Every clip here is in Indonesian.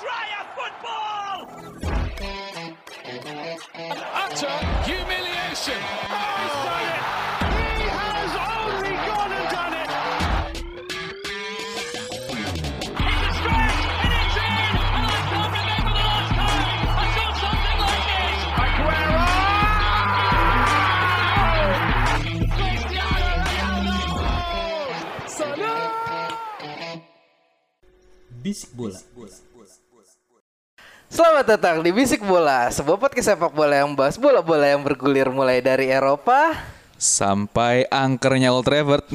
Dryer football! Utter humiliation. He's done it! He has only gone and done it! It's a stretch and it's in! And I can't remember the last time I saw something like this! Aguero! Cristiano Ronaldo! Salah! Bisik bola. Selamat datang di Bisik Bola, sebuah podcast sepak bola yang bahas bola-bola yang bergulir mulai dari Eropa. sampai angkernya Old Trafford.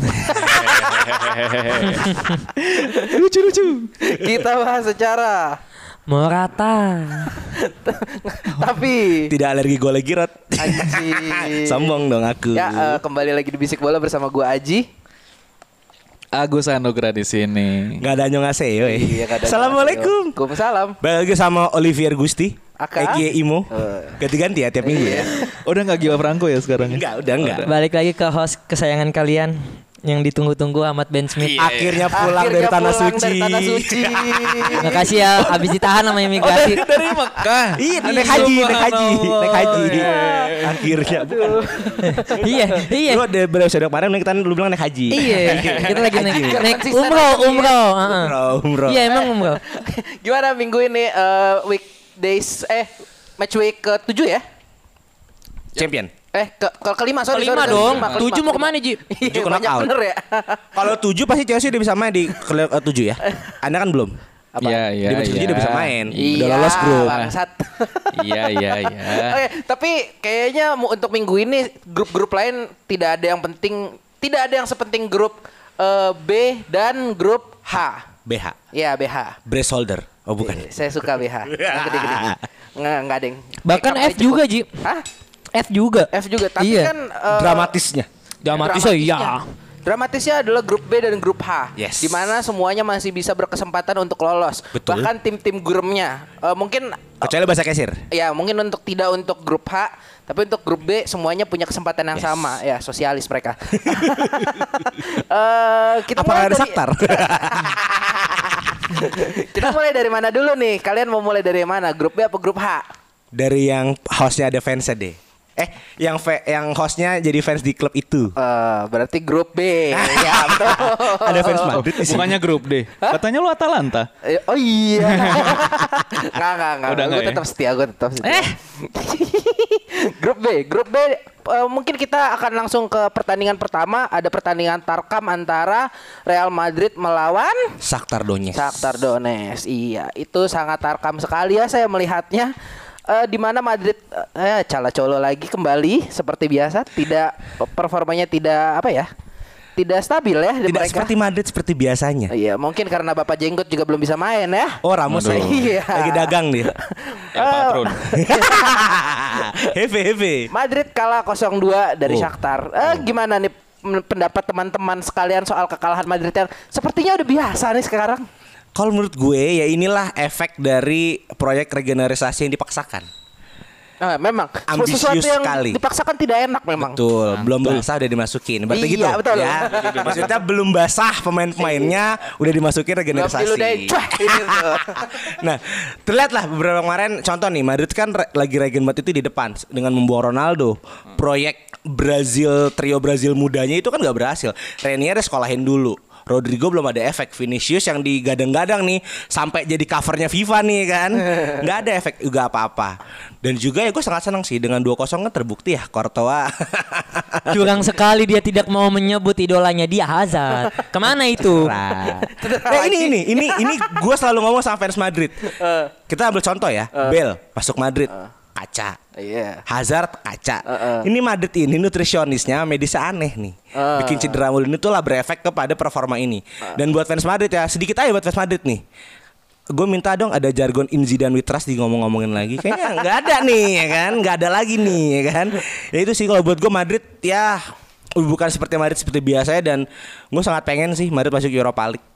lucu lucu. Kita bahas secara Merata. tapi Tidak alergi gole girot. Anjing. Sombong dong aku. Ya, eh, kembali lagi di Bisik Bola bersama gua Aji. Agus Anugrah di sini. Nggak ada nyong aseo eh. Iya, nggak ada Assalamualaikum. Waalaikumsalam. Balik lagi sama Olivier Gusti. Aka? Aka Imo. Eh. Ganti-ganti ya tiap minggu ya. Udah nggak Gila Franco ya sekarang? ya? Enggak, udah enggak. Balik lagi ke host kesayangan kalian yang ditunggu-tunggu Ahmad Ben Smith. Akhirnya pulang Akhirnya dari tanah pulang suci. dari tanah suci. Makasih ya abis ditahan sama Oh imigrasi. dari, dari Mekah. Iya, naik haji, naik haji, naik haji. Akhirnya bukan. iya, iya. Lu ada episode kemarin kita lu bilang naik haji. Iya, kita lagi naik, naik umroh, umroh. heeh. Umroh, umroh. Iya emang umroh. Gimana minggu ini eh, weekdays eh match week ke-7 ya? Champion. Eh ke, ke kelima sorry, Kelima sorry, sorry, dong. kelima, Tujuh mau kelima. ke mana Ji? Iya, Tujuh ke banyak knockout. bener ya. Kalau tujuh pasti Chelsea udah bisa main di ke ke tujuh ya. Anda kan belum. Apa? Iya iya. Di match tujuh iya. udah bisa main. Iya, Udah lolos grup. Bangsat. Iya iya iya. Oke, tapi kayaknya untuk minggu ini grup-grup lain tidak ada yang penting, tidak ada yang sepenting grup eh, B dan grup H. BH. Ya BH. Brace holder. Oh bukan. Eh, Saya suka BH. Yang gede-gede. Nggak, nggak deng. Bahkan F juga Ji. Hah? F juga. F juga. Tapi Iya. kan eh, Dramatisnya. Dramatis oh iya. Dramatisnya adalah grup B dan grup H, Yes. di mana semuanya masih bisa berkesempatan untuk lolos. Betul. Bahkan tim-tim guremnya, eh, mungkin Kecuali bahasa kasir. ya mungkin untuk tidak untuk grup H, tapi untuk grup B semuanya punya kesempatan yang sama. Ya sosialis mereka. Eh, kita Apakah mulai ada dari- saktar? kita mulai dari mana dulu nih? Kalian mau mulai dari mana? Grup B apa grup H? Dari yang hostnya ada fansnya deh. Eh, yang fa- yang hostnya jadi fans di klub itu. Eh, berarti grup B. ya betul. Ada fans Madrid di sini. Bukannya grup D. Katanya lu Atalanta. Eh, Oh iya. Enggak, enggak, enggak. Udah Gue nggak ya? tetap setia, gue tetap setia. Eh. grup B, grup B eh, mungkin kita akan langsung ke pertandingan pertama. Ada pertandingan tarkam antara Real Madrid melawan Shakhtar Donetsk. Shakhtar Donetsk. Iya, itu sangat tarkam sekali ya saya melihatnya. Eh, di mana Madrid eh cala colo lagi kembali seperti biasa, tidak performanya tidak apa ya? Tidak stabil ya di Tidak mereka. seperti Madrid seperti biasanya. Iya, mungkin karena Bapak Jenggot juga belum bisa main ya. Oh, Ramos lagi, Iya. lagi dagang dia. El Patron. heve heve. Madrid kalah 0-2 dari Oh. Shakhtar. Eh, gimana nih pendapat teman-teman sekalian soal kekalahan Madrid yang sepertinya udah biasa nih sekarang? Kalau menurut gue ya inilah efek dari proyek regenerasi yang dipaksakan. Nah, memang Ambisius sesuatu yang sekali. dipaksakan tidak enak memang. Betul, belum basah udah dimasukin. Berarti Iya, gitu. betul. Ya. Maksudnya belum basah pemain-pemainnya udah dimasukin regenerasi. nah, terlihatlah beberapa kemarin contoh nih Madrid kan re- lagi regen banget itu di depan dengan membawa Ronaldo. Proyek Brazil trio Brazil mudanya itu kan nggak berhasil. Renier sekolahin dulu. Rodrigo belum ada efek. Vinicius yang digadang-gadang nih sampai jadi covernya FIFA nih kan. Nggak ada efek juga apa-apa. Dan juga ya gue sangat senang sih dengan 2-0 kan terbukti ya Courtois. Curang sekali dia tidak mau menyebut idolanya dia Hazard. Ke mana itu? Nah, ini ini ini ini gue selalu ngomong sama fans Madrid. Kita ambil contoh ya, Bell masuk Madrid, kaca. Iya. Hazard kaca. Uh-uh. Ini Madrid ini nutrisionisnya medisnya aneh nih. Uh. Bikin cedera mulu ini tuh lah berefek kepada performa ini. Dan buat fans Madrid ya, sedikit aja buat fans Madrid nih. Gue minta dong ada jargon Inzi dan Witras di ngomong-ngomongin lagi. Kayaknya nggak ada nih ya kan, nggak ada lagi nih ya kan. Ya itu sih kalau buat gue Madrid ya bukan seperti Madrid seperti biasanya dan gue sangat pengen sih Madrid masuk Europa League.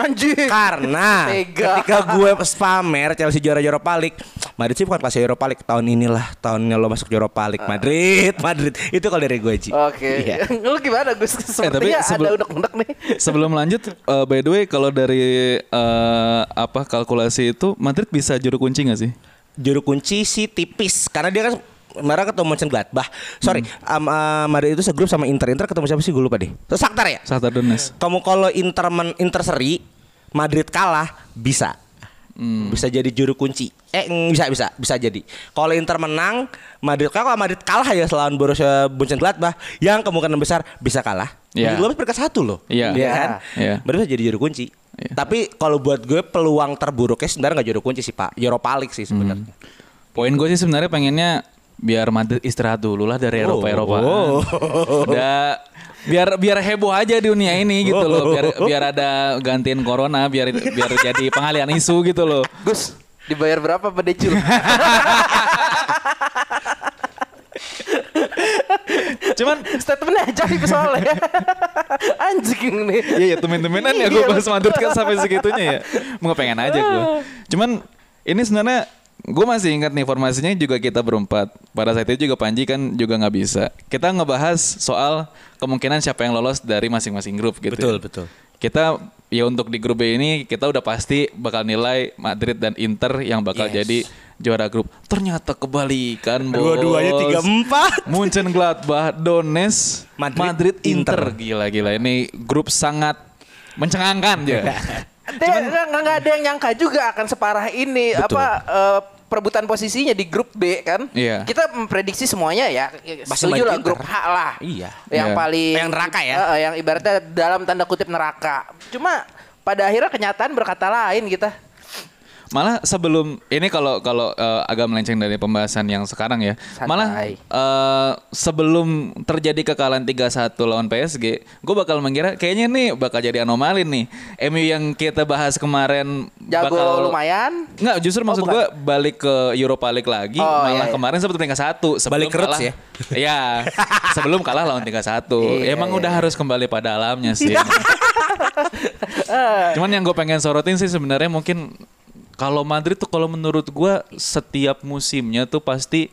Anjir. Karena Tega. ketika gue pamer Chelsea juara Europa League, Madrid sih bukan kelas Europa League tahun inilah tahunnya lo masuk Europa League Madrid Madrid itu kalau dari gue Ji Oke. Iya. Lu gimana Gus? Sepertinya ada sebelum- unek-unek nih. Sebelum lanjut, eh, by the way, kalau dari eh, apa kalkulasi itu, Madrid bisa juru kunci nggak sih? juru kunci sih tipis karena dia kan Mereka ketemu Mönchengladbach. Sorry, am- ah, Madrid itu segrup sama Inter. Inter ketemu siapa sih? Gue lupa deh. So, Shakhtar ya? Shakhtar Donetsk. Kamu kalau Inter men, Inter seri, Madrid kalah bisa. Bisa jadi juru kunci. Eh bisa bisa bisa jadi. Kalau Inter menang, Madrid kalau Madrid kalah ya selawan Borussia Mönchengladbach yang kemungkinan besar bisa kalah. Iya. Mönchengladbach peringkat satu loh. Iya. kan? Iya. Baru bisa jadi juru kunci. Iya. Tapi kalau buat gue peluang terburuknya sebenarnya nggak juru kunci sih Pak. Europa League sih sebenarnya. Poin gue sih sebenarnya pengennya biar Madrid istirahat dulu lah dari Eropa Eropa. Oh. Udah biar biar heboh aja di dunia ini gitu loh. Biar biar ada gantiin corona, biar biar jadi pengalian isu gitu loh. Gus, dibayar berapa Pak Decul? Cuman Statementnya ajaib soalnya. Anjing nih. Iya ya temen-temenan ya gue bahas Madrid kan sampai segitunya ya. Mau pengen aja gue. Cuman ini sebenarnya gue masih ingat nih informasinya juga kita berempat. Pada saat itu juga Panji kan juga nggak bisa. Kita ngebahas soal kemungkinan siapa yang lolos dari masing-masing grup gitu. Betul, ya. betul. Kita ya untuk di grup B ini kita udah pasti bakal nilai Madrid dan Inter yang bakal Yes. jadi juara grup. Ternyata kebalikan bos. Dua-duanya tiga empat. Munchen Gladbach, Donetsk, Madrid, Madrid, Inter. Inter. Gila-gila ini grup sangat mencengangkan ya. Dia nggak ada yang nyangka juga akan separah ini Betul. apa eh, perebutan posisinya di grup B kan. Iya. Kita memprediksi semuanya ya. Setuju lah grup H lah. Iya. Yang Iya. paling Yang neraka ya? Eh, yang ibaratnya dalam tanda kutip neraka. Cuma pada akhirnya kenyataan berkata lain kita. Malah sebelum ini kalau kalau eh, agak melenceng dari pembahasan yang sekarang ya. Santai. Malah eh, sebelum terjadi kekalahan 3-1 lawan PSG, gue bakal mengira kayaknya nih bakal jadi anomali nih. MU yang kita bahas kemarin Jago bakal lumayan. Nggak, justru maksud bukan. gue balik ke Europa League lagi. Oh, malah iya, iya. kemarin seperti peringkat satu. Sebelum Balik kalah, ya? Iya, sebelum kalah lawan 3-1. Iya, Emang iya. udah harus kembali pada alamnya sih. Cuman yang gue pengen sorotin sih sebenarnya mungkin kalau Madrid tuh kalau menurut gue setiap musimnya tuh pasti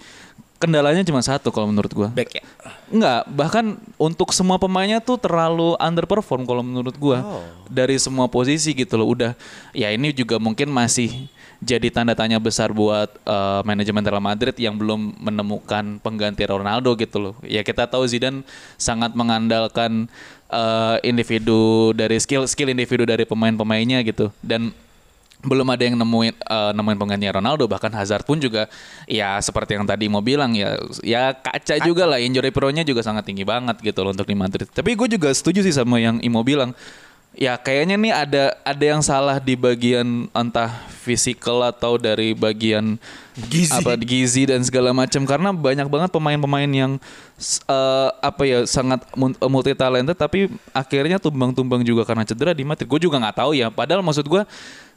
kendalanya cuma satu kalau menurut gue. Back ya. Enggak, bahkan untuk semua pemainnya tuh terlalu underperform kalau menurut gua. Dari semua posisi gitu loh. Udah ya ini juga mungkin masih jadi tanda tanya besar buat eh, manajemen Real Madrid yang belum menemukan pengganti Ronaldo gitu loh. Ya kita tahu Zidane sangat mengandalkan eh, individu dari skill skill individu dari pemain-pemainnya gitu. Dan belum ada yang nemuin eh, nemuin penggantinya Ronaldo bahkan Hazard pun juga ya seperti yang tadi mau bilang ya ya kaca juga lah injury pro-nya juga sangat tinggi banget gitu loh untuk di Madrid. Tapi gue juga setuju sih sama yang Imo bilang. Ya kayaknya nih ada ada yang salah di bagian entah physical atau dari bagian Gizi. apa gizi dan segala macam karena banyak banget pemain-pemain yang eh, apa ya sangat multi talented tapi akhirnya tumbang-tumbang juga karena cedera di Madrid. Gue juga nggak tahu ya. Padahal maksud gue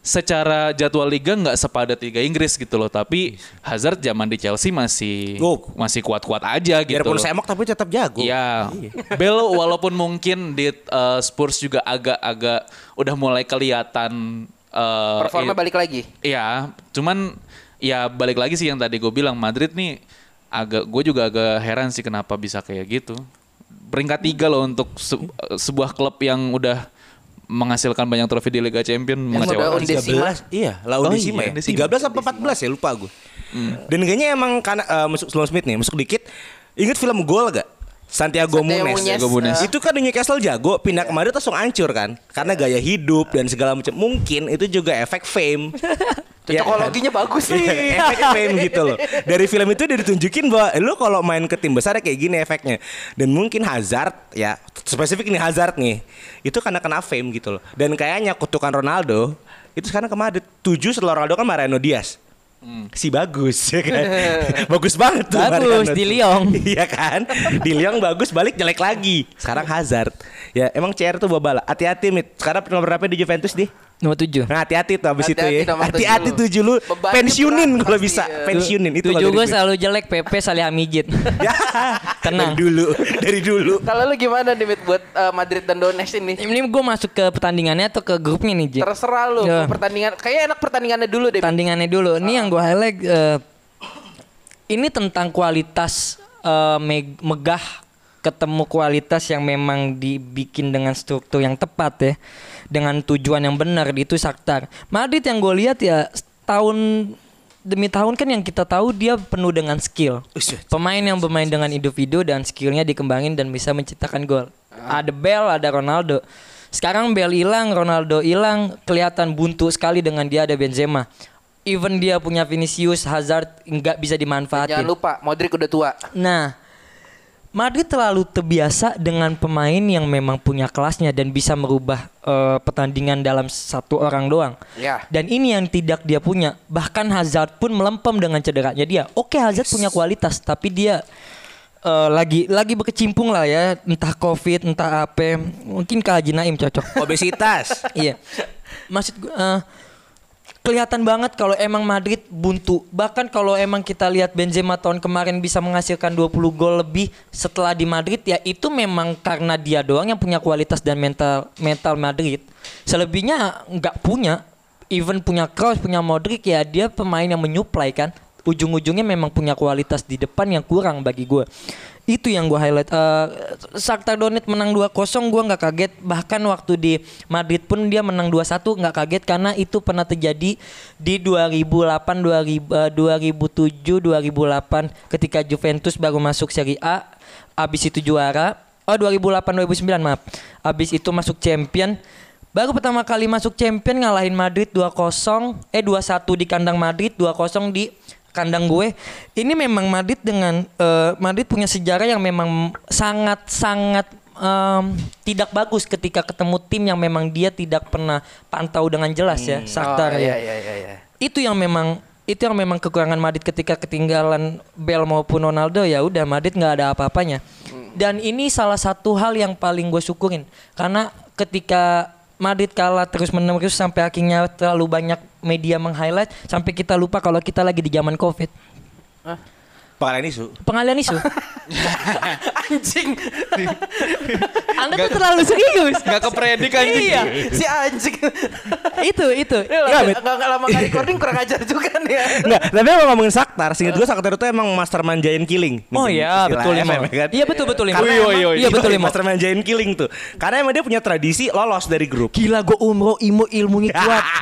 secara jadwal liga nggak sepadat Liga Inggris gitu loh. Tapi Hazard zaman di Chelsea masih Oh. masih kuat-kuat aja gitu. Biarpun loh. semok tapi tetap jago. Iya. Bell walaupun mungkin di eh, Spurs juga agak-agak udah mulai kelihatan eh, Performa i- balik lagi. Iya, cuman ya balik lagi sih yang tadi gue bilang Madrid nih agak gue juga agak heran sih kenapa bisa kayak gitu. Peringkat tiga loh untuk se- sebuah klub yang udah menghasilkan banyak trofi di Liga Champions Yang udah mengecewakan. undesima. 13 iya lah Oh iya, ya? Undesima. 13 apa 14 ya? Lupa gue dan kayaknya emang karena eh, masuk Sloan Smith nih masuk dikit. Inget film gol gak Santiago, Santiago Munes. Munes. Santiago Munes. Itu kan di Newcastle jago, pindah ke Madrid langsung hancur kan. Karena gaya hidup dan segala macam. Mungkin itu juga efek fame. Ya kan? Cocokologinya bagus nih. Iya, efek fame gitu loh. Dari film itu dia ditunjukin bahwa eh, lu kalau main ke tim besar ya kayak gini efeknya. Dan mungkin Hazard ya spesifik nih Hazard nih. Itu karena kena fame gitu loh. Dan kayaknya kutukan Ronaldo itu sekarang ke Madrid. Tujuh setelah Ronaldo kan Mariano Diaz. Si bagus ya kan. bagus banget tuh Bagus, Mariano di. Lyon. Iya kan? Di Lyon bagus balik jelek lagi. Sekarang Hazard. Ya emang CR tuh bawa bala. Hati-hati mit. Sekarang nomor berapa di Juventus di? Nomor tujuh. Nah, hati-hati tuh abis itu Hati-hati ya. nomor Hati-hati tujuh. lu Bebannya pensiunin kalau bisa. ya. Pensiunin itu Tujuh kalau gue selalu jelek, Pepe Salih Hamijit. Ya. Tenang. Dari dulu, dari dulu. Kalau lu gimana nih Mit, buat eh, Madrid dan Donetsk ini? Ini gue masuk ke pertandingannya atau ke grupnya nih, Ji? Terserah lu Ya. pertandingan. Kayaknya enak pertandingannya dulu deh. Pertandingannya dulu. Ini yang gue highlight eh, ini tentang kualitas eh, meg- megah ketemu kualitas yang memang dibikin dengan struktur yang tepat ya. Dengan tujuan yang benar itu Shakhtar. Madrid yang gue lihat ya tahun demi tahun kan yang kita tahu dia penuh dengan skill. Pemain yang bermain dengan individu dan skillnya dikembangin dan bisa menciptakan gol. Ada Bell, ada Ronaldo. Sekarang Bell hilang, Ronaldo hilang, kelihatan buntu sekali dengan dia ada Benzema. Even dia punya Vinicius, Hazard nggak bisa dimanfaatin. Jangan lupa Modric udah tua. Nah, Madrid terlalu terbiasa dengan pemain yang memang punya kelasnya dan bisa merubah eh, pertandingan dalam satu orang doang. Ya. Dan ini yang tidak dia punya. Bahkan Hazard pun melempem dengan cederanya dia. Oke Hazard punya kualitas, tapi dia eh, lagi lagi berkecimpung lah ya, entah covid, entah apa. Mungkin ke Haji Naim cocok. Obesitas. iya. Maksud gue eh, kelihatan banget kalau emang Madrid buntu. Bahkan kalau emang kita lihat Benzema tahun kemarin bisa menghasilkan 20 gol lebih setelah di Madrid ya itu memang karena dia doang yang punya kualitas dan mental mental Madrid. Selebihnya nggak punya. Even punya Kroos, punya Modric ya dia pemain yang menyuplai kan. Ujung-ujungnya memang punya kualitas di depan yang kurang bagi gue. Itu yang gue highlight. Eh Shakhtar Donetsk menang 2-0 gue nggak kaget. Bahkan waktu di Madrid pun dia menang 2-1 nggak kaget karena itu pernah terjadi di 2008, 2000, eh, 2007, 2008 ketika Juventus baru masuk Serie A. Abis itu juara. Oh 2008, 2009 maaf. Abis itu masuk Champion. Baru pertama kali masuk Champion ngalahin Madrid 2-0 eh 2-1 di kandang Madrid, 2-0 di kandang gue. Ini memang Madrid dengan eh, Madrid punya sejarah yang memang sangat sangat em, tidak bagus ketika ketemu tim yang memang dia tidak pernah pantau dengan jelas ya, Shakhtar oh, ya. iya, iya, iya, iya. Itu yang memang itu yang memang kekurangan Madrid ketika ketinggalan Bell maupun Ronaldo ya udah Madrid nggak ada apa-apanya. Dan ini salah satu hal yang paling gue syukurin karena ketika Madrid kalah terus menerus sampai akhirnya terlalu banyak media meng-highlight sampai kita lupa kalau kita lagi di zaman Covid. Pengalian isu. Pengalian isu. Anjing. Anda tuh terlalu serius. Nggak kepredik anjing. Iya, si anjing. itu itu. Ini lama- Nggak nggak lama kali recording kurang ajar juga nih ya. Enggak, tapi emang ngomongin Saktar, singkat gue Saktar itu emang mastermind giant killing. Oh iya, betul ya kan? Iya betul betul wih. Iya betul Imo. Mastermind giant killing tuh. Karena emang dia punya tradisi lolos dari grup. Gila gue umroh Imo ilmunya kuat.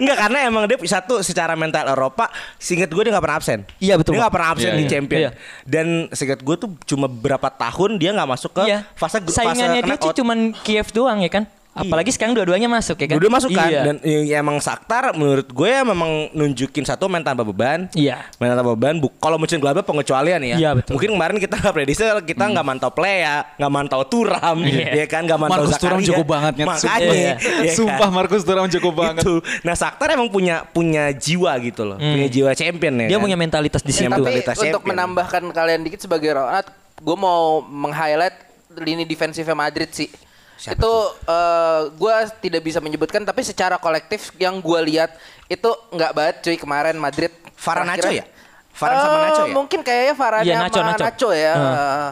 Enggak karena emang dia satu secara mental Eropa singkat gue dia nggak pernah absen. Iya, betul, Dia nggak pernah absen Iya, di iya. champion. Iya. Dan singkat gue tuh cuma berapa tahun dia nggak masuk ke Iya. fase Saingannya fase dia tuh cuman Kiev doang ya kan? Apalagi sekarang dua-duanya masuk ya kan? Dua-dua masuk kan Iya. dan ya, emang Saktar menurut gue ya memang nunjukin satu main tanpa beban. Iya. Main tanpa beban. Bu- Kalau muncul Gladbach pengecualian ya. Iya, betul. Mungkin kemarin kita nggak prediksi kita nggak mantau play ya, nggak mantau Turam, Iya. ya kan nggak mantau Markus Zakaria. cukup banget Nyet. Makanya, Iya. ya kan? Sumpah Markus Thuram cukup banget. Itu. Nah Saktar emang punya punya jiwa gitu loh, punya jiwa champion ya. Dia kan? punya mentalitas di Punya situ. Tapi mentalitas untuk champion. menambahkan kalian dikit sebagai Ronald, gue mau meng-highlight lini defensifnya Madrid sih. Itu gue tidak bisa menyebutkan, tapi secara kolektif yang gue lihat itu nggak banget cuy kemarin Madrid. Varane Nacho ya? Sama Eh, Nacho ya? Mungkin kayaknya Varane Iya, sama Nacho, Nacho, Nacho. ya. Eh,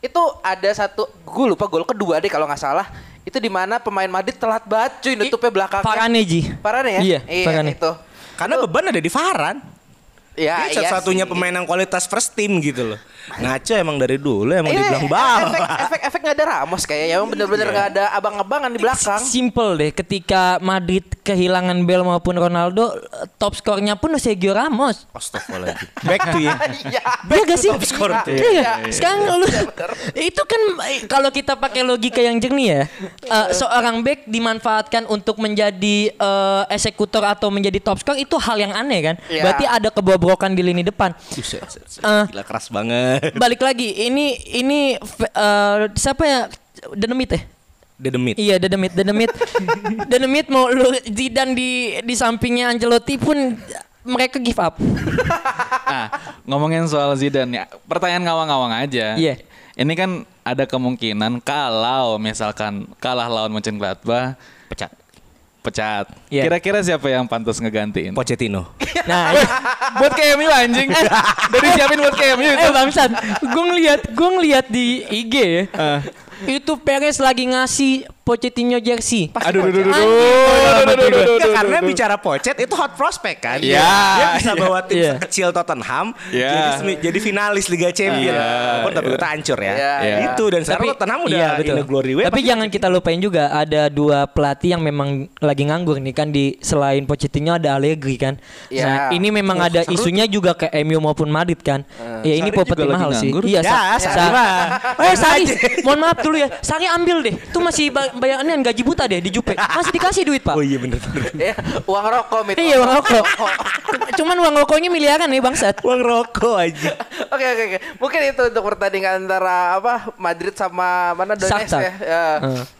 itu ada satu, gue lupa gol kedua deh kalau nggak salah. Itu di mana pemain Madrid telat banget cuy nutupnya belakangnya. Varane Ji. Varane ya? Iya, Varane. itu. Karena beban ada di Varan. Ya, Dia iya satu-satunya sih. pemain yang kualitas first team gitu loh. Ngaco emang dari dulu emang Ini dibilang efek, bal. efek, efek nggak ada Ramos kayaknya, emang bener-bener Iya. nggak ada abang-abangan di belakang. Simple deh ketika Madrid kehilangan Bell maupun Ronaldo eh, top skornya pun Sergio Ramos. Astagfirullahaladzim. Back to ya. Iya. Iya gak sih? top scorer tuh. Iya gak? iya. Sekarang lu itu kan eh, kalau kita pakai logika yang jernih ya, eh, seorang back dimanfaatkan untuk menjadi eh, eksekutor atau menjadi top skor itu hal yang aneh kan? Iya. Berarti ada kebobrokan di lini depan. Eh. Gila keras banget. Balik lagi, ini ini eh, siapa ya? Denemit ya? Dedemit. Iya, Dedemit, Dedemit. Dedemit mau lu Zidane di di sampingnya Ancelotti pun mereka give up. Nah, ngomongin soal Zidane ya, pertanyaan ngawang-ngawang aja. Iya. Ini kan ada kemungkinan kalau misalkan kalah lawan Mönchengladbach Pecat. Pecat. Iya. Kira-kira siapa yang pantas ngegantiin? Pochettino. Nah, buat KMU anjing. Dari siapin buat KMU itu. eh bangsat, gue ngeliat, gue ngeliat di IG ya. Itu Perez lagi ngasih Pochettino jersey. Aduh, aduh, aduh, aduh, aduh, aduh, aduh, aduh, karena aduh. bicara Pochet itu hot prospect kan. Iya, Dia bisa bawa tim Iya. sekecil Tottenham Iya. jadi jadi finalis Liga Champions. Iya, Walaupun tapi iya. udah hancur ya. Iya, iya. Itu dan sekarang Tottenham udah iya, betul. in a glory way. Tapi pasti- jangan kita lupain juga ada dua pelatih yang memang lagi nganggur nih kan di selain Pochettino ada Allegri kan. Iya. Nah, ini memang ada isunya juga ke MU maupun Madrid kan. ya ini lagi mahal sih. nganggur. Iya, Ya, Sa- Sarri Sa- mah. Eh, Sari, mohon maaf dulu ya. Sari ambil deh. Itu masih ba- bayarannya gaji buta deh di Jupe. Masih dikasih duit, Pak. Oh iya bener bener. Ya, uang rokok mit. Iya uang rokok. Cuman uang rokoknya miliaran nih bangsat. Uang rokok aja. Oke oke oke. Mungkin itu untuk pertandingan antara apa Madrid sama mana Donetsk ya. Ya.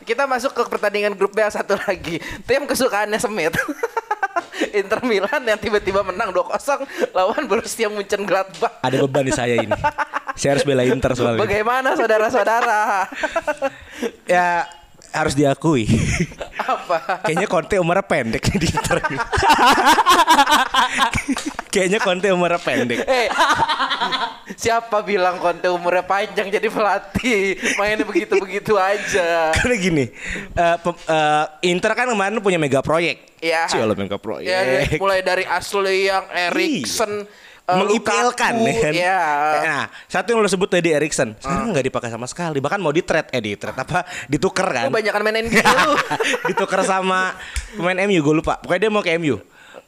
Kita masuk ke pertandingan grup B yang satu lagi. Tim kesukaannya Semit. Inter Milan yang tiba-tiba menang 2-0 lawan Borussia Mönchengladbach. Ada beban di saya ini. Saya harus bela Inter soalnya. Bagaimana saudara-saudara? Ya harus diakui. apa? Kayaknya Conte umurnya pendek di Inter. Kayaknya Conte umurnya pendek. Eh, siapa bilang Conte umurnya panjang jadi pelatih? Mainnya begitu-begitu aja. Karena gini, eh, pem- eh, Inter kan kemarin punya mega proyek. Iya. Ciola mega proyek. Ya, mulai dari Ashley yang Erikson mengipilkan ya kan. ya. Nah, satu yang lo sebut tadi Erikson. Sekarang nggak dipakai sama sekali. Bahkan mau di trade, eh di trade apa? Ditukar kan? Lu banyak main NBA lu. ditukar sama pemain MU gue lupa. Pokoknya dia mau ke MU.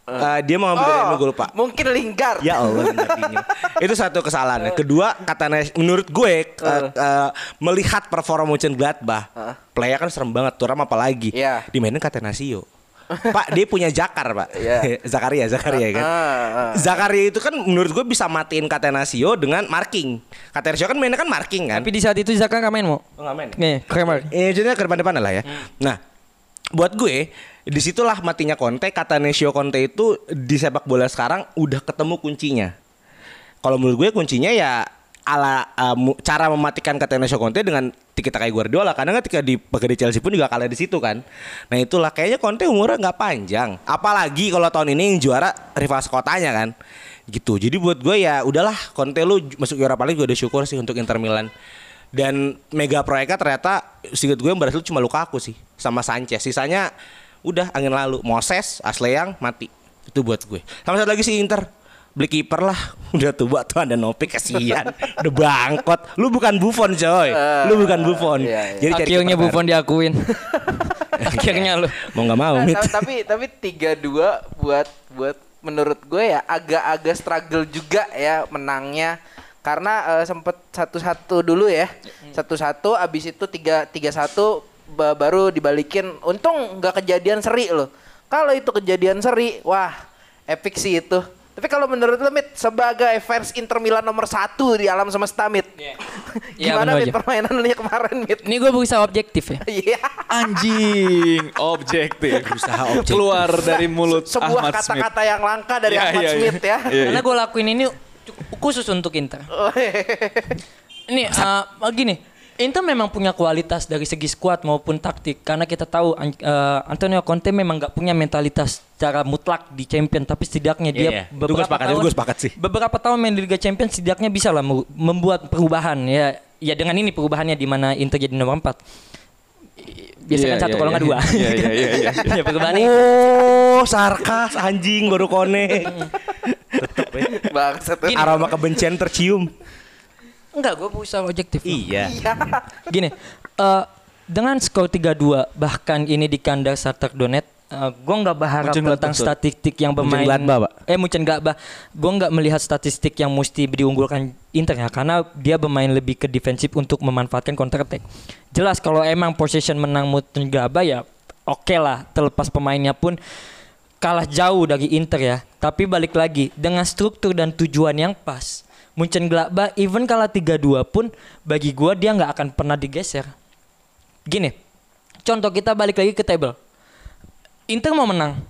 Eh, dia mau ngambil dari MU gue lupa. mungkin Lingard. Ya Allah. Itu satu kesalahan. Kedua katanya menurut gue eh, eh, melihat performa Mönchengladbach, play kan serem banget tuh apa lagi. Iya. Dimainin Catenaccio. Pak dia punya Jakar pak Iya. Zakaria Zakaria kan Ah, ah. Zakaria itu kan menurut gue bisa matiin Catenaccio dengan marking Catenaccio kan mainnya kan marking kan Tapi di saat itu Zaka nggak main mau. Oh, nggak main? Nih, Kramer. Eh, jadinya ke depan-depan lah ya. Nah, buat gue di situlah matinya Conte. Kata Nesio Conte itu di sepak bola sekarang udah ketemu kuncinya. Kalau menurut gue kuncinya ya ala uh, cara mematikan kata Nesio Conte dengan kita kayak Guardiola. Karena ketika di di Chelsea pun juga kalah di situ kan. Nah itulah kayaknya Conte umurnya nggak panjang. Apalagi kalau tahun ini yang juara rival sekotanya kan. Gitu. Jadi buat gue ya udahlah Conte lu masuk Europa League gue udah syukur sih untuk Inter Milan. Dan mega proyeknya ternyata singkat gue yang berhasil cuma Lukaku sih sama Sanchez. Sisanya udah angin lalu. Moses, Asleyang mati. Itu buat gue. Sama satu lagi sih Inter. Beli kiper lah. Udah tua tuh ada Nopi kasihan. udah bangkot. Lu bukan Buffon coy. Lu bukan Buffon. iya, iya. Jadi Akhirnya Buffon diakuin. Akhirnya lu. mau nggak mau. Nah, Mit. tapi tapi tiga dua buat buat menurut gue ya agak-agak struggle juga ya menangnya karena eh, sempet satu-satu dulu ya satu-satu abis itu tiga tiga satu ba- baru dibalikin untung nggak kejadian seri loh kalau itu kejadian seri wah epic sih itu tapi kalau menurut lo Mit sebagai fans Inter Milan nomor satu di alam semesta Mit Iya, gimana bener Mit aja. permainan lu kemarin Mit Ini gue berusaha objektif ya. Iya Anjing, objektif. Berusaha objektif. Keluar dari mulut sebuah Ahmad Smith. kata-kata yang langka dari Iya, Ahmad iya, iya. Smith ya Iya, Karena iya. gue lakuin ini khusus untuk Inter. Ini uh, gini, Inter memang punya kualitas dari segi skuad maupun taktik karena kita tahu uh, Antonio Conte memang nggak punya mentalitas secara mutlak di Champion tapi setidaknya dia Iya, iya. Itu gua sepakat, gua sepakat sih. beberapa tahun main di Liga Champion setidaknya bisa lah membuat perubahan ya ya dengan ini perubahannya di mana Inter jadi nomor 4 biasanya Iya, kan satu iya, kalau nggak iya. dua Iya, iya, iya, iya. ya Oh, sarkas anjing baru konek. Bangsat. Aroma kebencian tercium. enggak gue berusaha objektif Iya. Gini, eh, dengan skor 3-2 bahkan ini di kandang Shakhtar Donetsk, eh, gue nggak berharap Mönchengladbach, tentang sorry. statistik yang bermain. Mönchengladbach, Pak. Eh Mönchengladbach, gue nggak melihat statistik yang mesti diunggulkan Inter ya, karena dia bermain lebih ke defensif untuk memanfaatkan counter attack. Jelas kalau emang possession menang Mönchengladbach ya oke lah, terlepas pemainnya pun kalah jauh dari Inter ya. Tapi balik lagi dengan struktur dan tujuan yang pas. Mönchengladbach even kalah 3-2 pun bagi gua dia nggak akan pernah digeser. Gini. Contoh kita balik lagi ke table. Inter mau menang.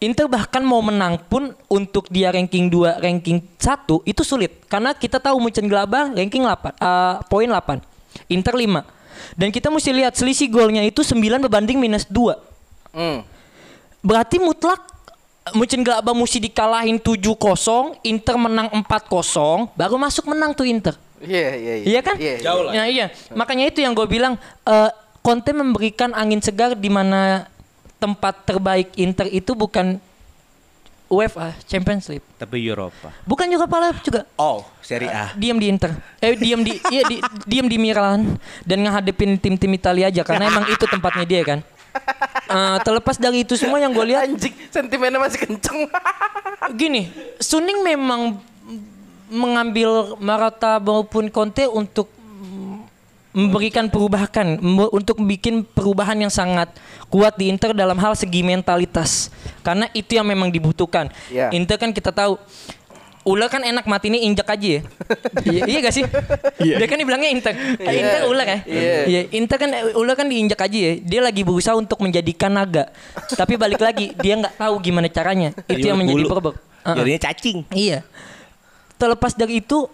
Inter bahkan mau menang pun untuk dia ranking 2, ranking 1 itu sulit karena kita tahu Mönchengladbach ranking 8, eh, poin 8. Inter 5. Dan kita mesti lihat selisih golnya itu 9 berbanding minus 2. Hmm. Berarti mutlak Mönchengladbach mesti dikalahin 7-0, Inter menang 4-0, baru masuk menang tuh Inter. Iya, iya, iya. Iya kan? Iya, iya. Jauh lah. Ya, iya. Makanya itu yang gue bilang eh, Conte memberikan angin segar di mana tempat terbaik Inter itu bukan UEFA Champions League. Tapi Eropa. Bukan juga pala juga. Oh, Serie A. Diam di Inter. Eh diam di iya di, diam di Milan dan ngehadepin tim-tim Italia aja karena emang itu tempatnya dia kan. Eh, terlepas dari itu semua yang gue lihat Anjing, sentimennya masih kenceng. gini, Suning memang mengambil Marata maupun Conte untuk memberikan perubahan untuk bikin perubahan yang sangat kuat di Inter dalam hal segi mentalitas karena itu yang memang dibutuhkan Iya. Inter kan kita tahu Ula kan enak mati ini injak aja ya. iya, iya gak sih? Dia kan dibilangnya Inter. Kan Inter Ula kan? Iya. Iya, Inter kan Ula kan diinjak aja ya. Dia lagi berusaha untuk menjadikan naga. Tapi balik lagi dia nggak tahu gimana caranya. Itu yang menjadi problem. Uh-uh. Jadinya cacing. Iya. Terlepas dari itu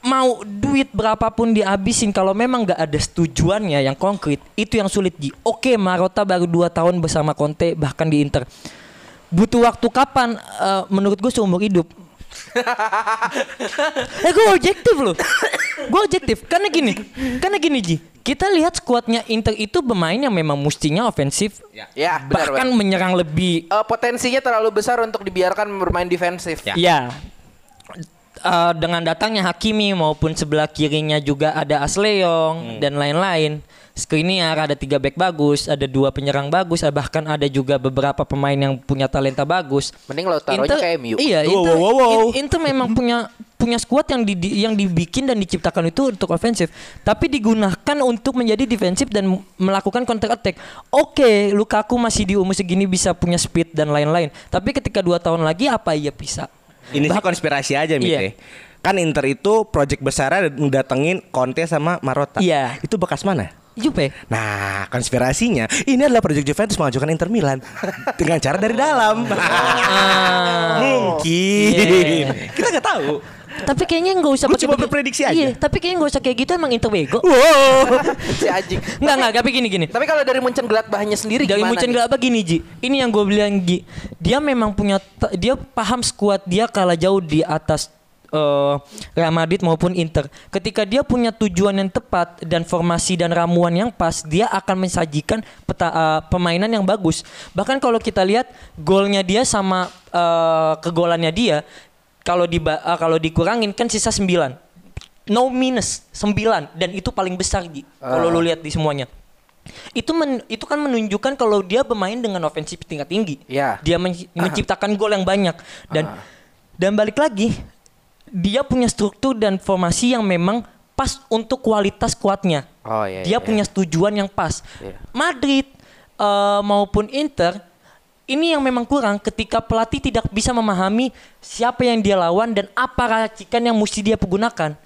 mau duit berapapun dihabisin kalau memang nggak ada setujuannya yang konkret itu yang sulit Ji. Oke Marota baru 2 tahun bersama Conte bahkan di Inter. Butuh waktu kapan? Eh, menurut gue seumur hidup. eh gue objektif loh. gue objektif karena gini, karena gini Ji. Kita lihat skuadnya Inter itu pemain yang memang mestinya ofensif, ya, benar, bahkan benar. menyerang lebih Eh, potensinya terlalu besar untuk dibiarkan bermain defensif. Ya. Ya. Eh, dengan datangnya Hakimi maupun sebelah kirinya juga ada Asleong dan lain-lain. Skriniar ada tiga back bagus, ada dua penyerang bagus, eh, bahkan ada juga beberapa pemain yang punya talenta bagus. Mending lo taruhnya kayak MU. Iya, Wow, Inter, wow, wow, wow. In- Inter memang punya punya skuad yang di, di- yang dibikin dan diciptakan itu untuk ofensif, tapi digunakan untuk menjadi defensif dan melakukan counter attack. Oke, Lukaku masih di umur segini bisa punya speed dan lain-lain, tapi ketika dua tahun lagi apa ia bisa? Ini sih Bah- konspirasi aja Mite. Iya. Kan Inter itu project besarnya datengin Conte sama Marotta. Iya. Itu bekas mana? Jupe. Nah, konspirasinya ini adalah proyek Juventus mengajukan Inter Milan dengan cara dari dalam. Mungkin. Iya. Kita nggak tahu. Tapi kayaknya nggak usah pakai begi- berprediksi aja. Iya, tapi kayaknya nggak usah kayak gitu emang Inter bego. Wow. si anjing. Enggak enggak, tapi gini gini. Tapi kalau dari Munchen Gladbachnya sendiri Dari gimana? Munchen nih? Gladbach gini Ji. Ini yang gue bilang Ji. Dia memang punya dia paham skuad dia kalah jauh di atas eh, Real Madrid maupun Inter. Ketika dia punya tujuan yang tepat dan formasi dan ramuan yang pas, dia akan mensajikan peta, eh, permainan yang bagus. Bahkan kalau kita lihat golnya dia sama eh, kegolannya dia kalau di kalau dikurangin kan sisa 9. No minus 9 dan itu paling besar Ji. Kalau lu lihat di semuanya itu men- itu kan menunjukkan kalau dia bermain dengan ofensif tingkat tinggi. Ya. Dia men- menciptakan gol yang banyak dan dan balik lagi dia punya struktur dan formasi yang memang pas untuk kualitas kuatnya. Oh, iya, dia iya, punya tujuan yang pas. Iya. Madrid eh, maupun Inter ini yang memang kurang ketika pelatih tidak bisa memahami siapa yang dia lawan dan apa racikan yang mesti dia pergunakan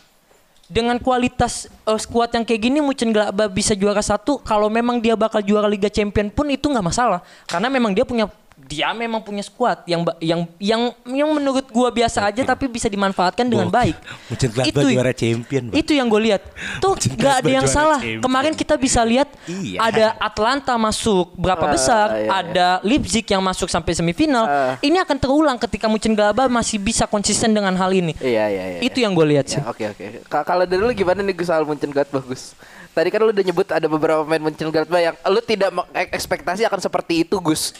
dengan kualitas uh, skuad yang kayak gini Mönchengladbach bisa juara satu kalau memang dia bakal juara Liga Champion pun itu nggak masalah karena memang dia punya dia memang punya skuad yang yang yang yang menurut gua biasa aja tapi bisa dimanfaatkan dengan baik Mönchengladbach juara champion, Bang. itu yang gue lihat tuh Mönchengladbach nggak ada yang salah champion. kemarin kita bisa lihat Iya. ada Atlanta masuk berapa besar iya, iya. ada Leipzig yang masuk sampai semifinal Ah. ini akan terulang ketika Mönchengladbach masih bisa konsisten dengan hal ini Iya, iya, iya. itu yang gue lihat sih Ya, Oke oke. Ka- Kalau dari lu gimana nih Gus soal Munchen Gladbach Gus? Tadi kan lu udah nyebut ada beberapa pemain Munchen Gladbach yang lu tidak ekspektasi akan seperti itu Gus.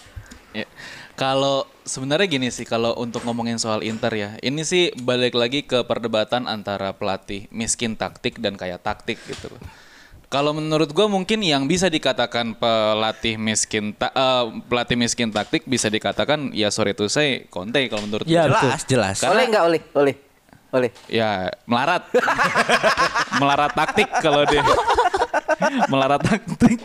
Ya. Kalau sebenarnya gini sih kalau untuk ngomongin soal Inter ya, ini sih balik lagi ke perdebatan antara pelatih miskin taktik dan kaya taktik gitu loh. Kalau menurut gue mungkin yang bisa dikatakan pelatih miskin ta- eh, pelatih miskin taktik bisa dikatakan ya sorry to say Conte kalau menurut Ya, gue. Jelas, jelas. Karena- Oleh nggak oleh? Oleh. Oleh. Ya melarat, melarat taktik kalau dia melarat taktik.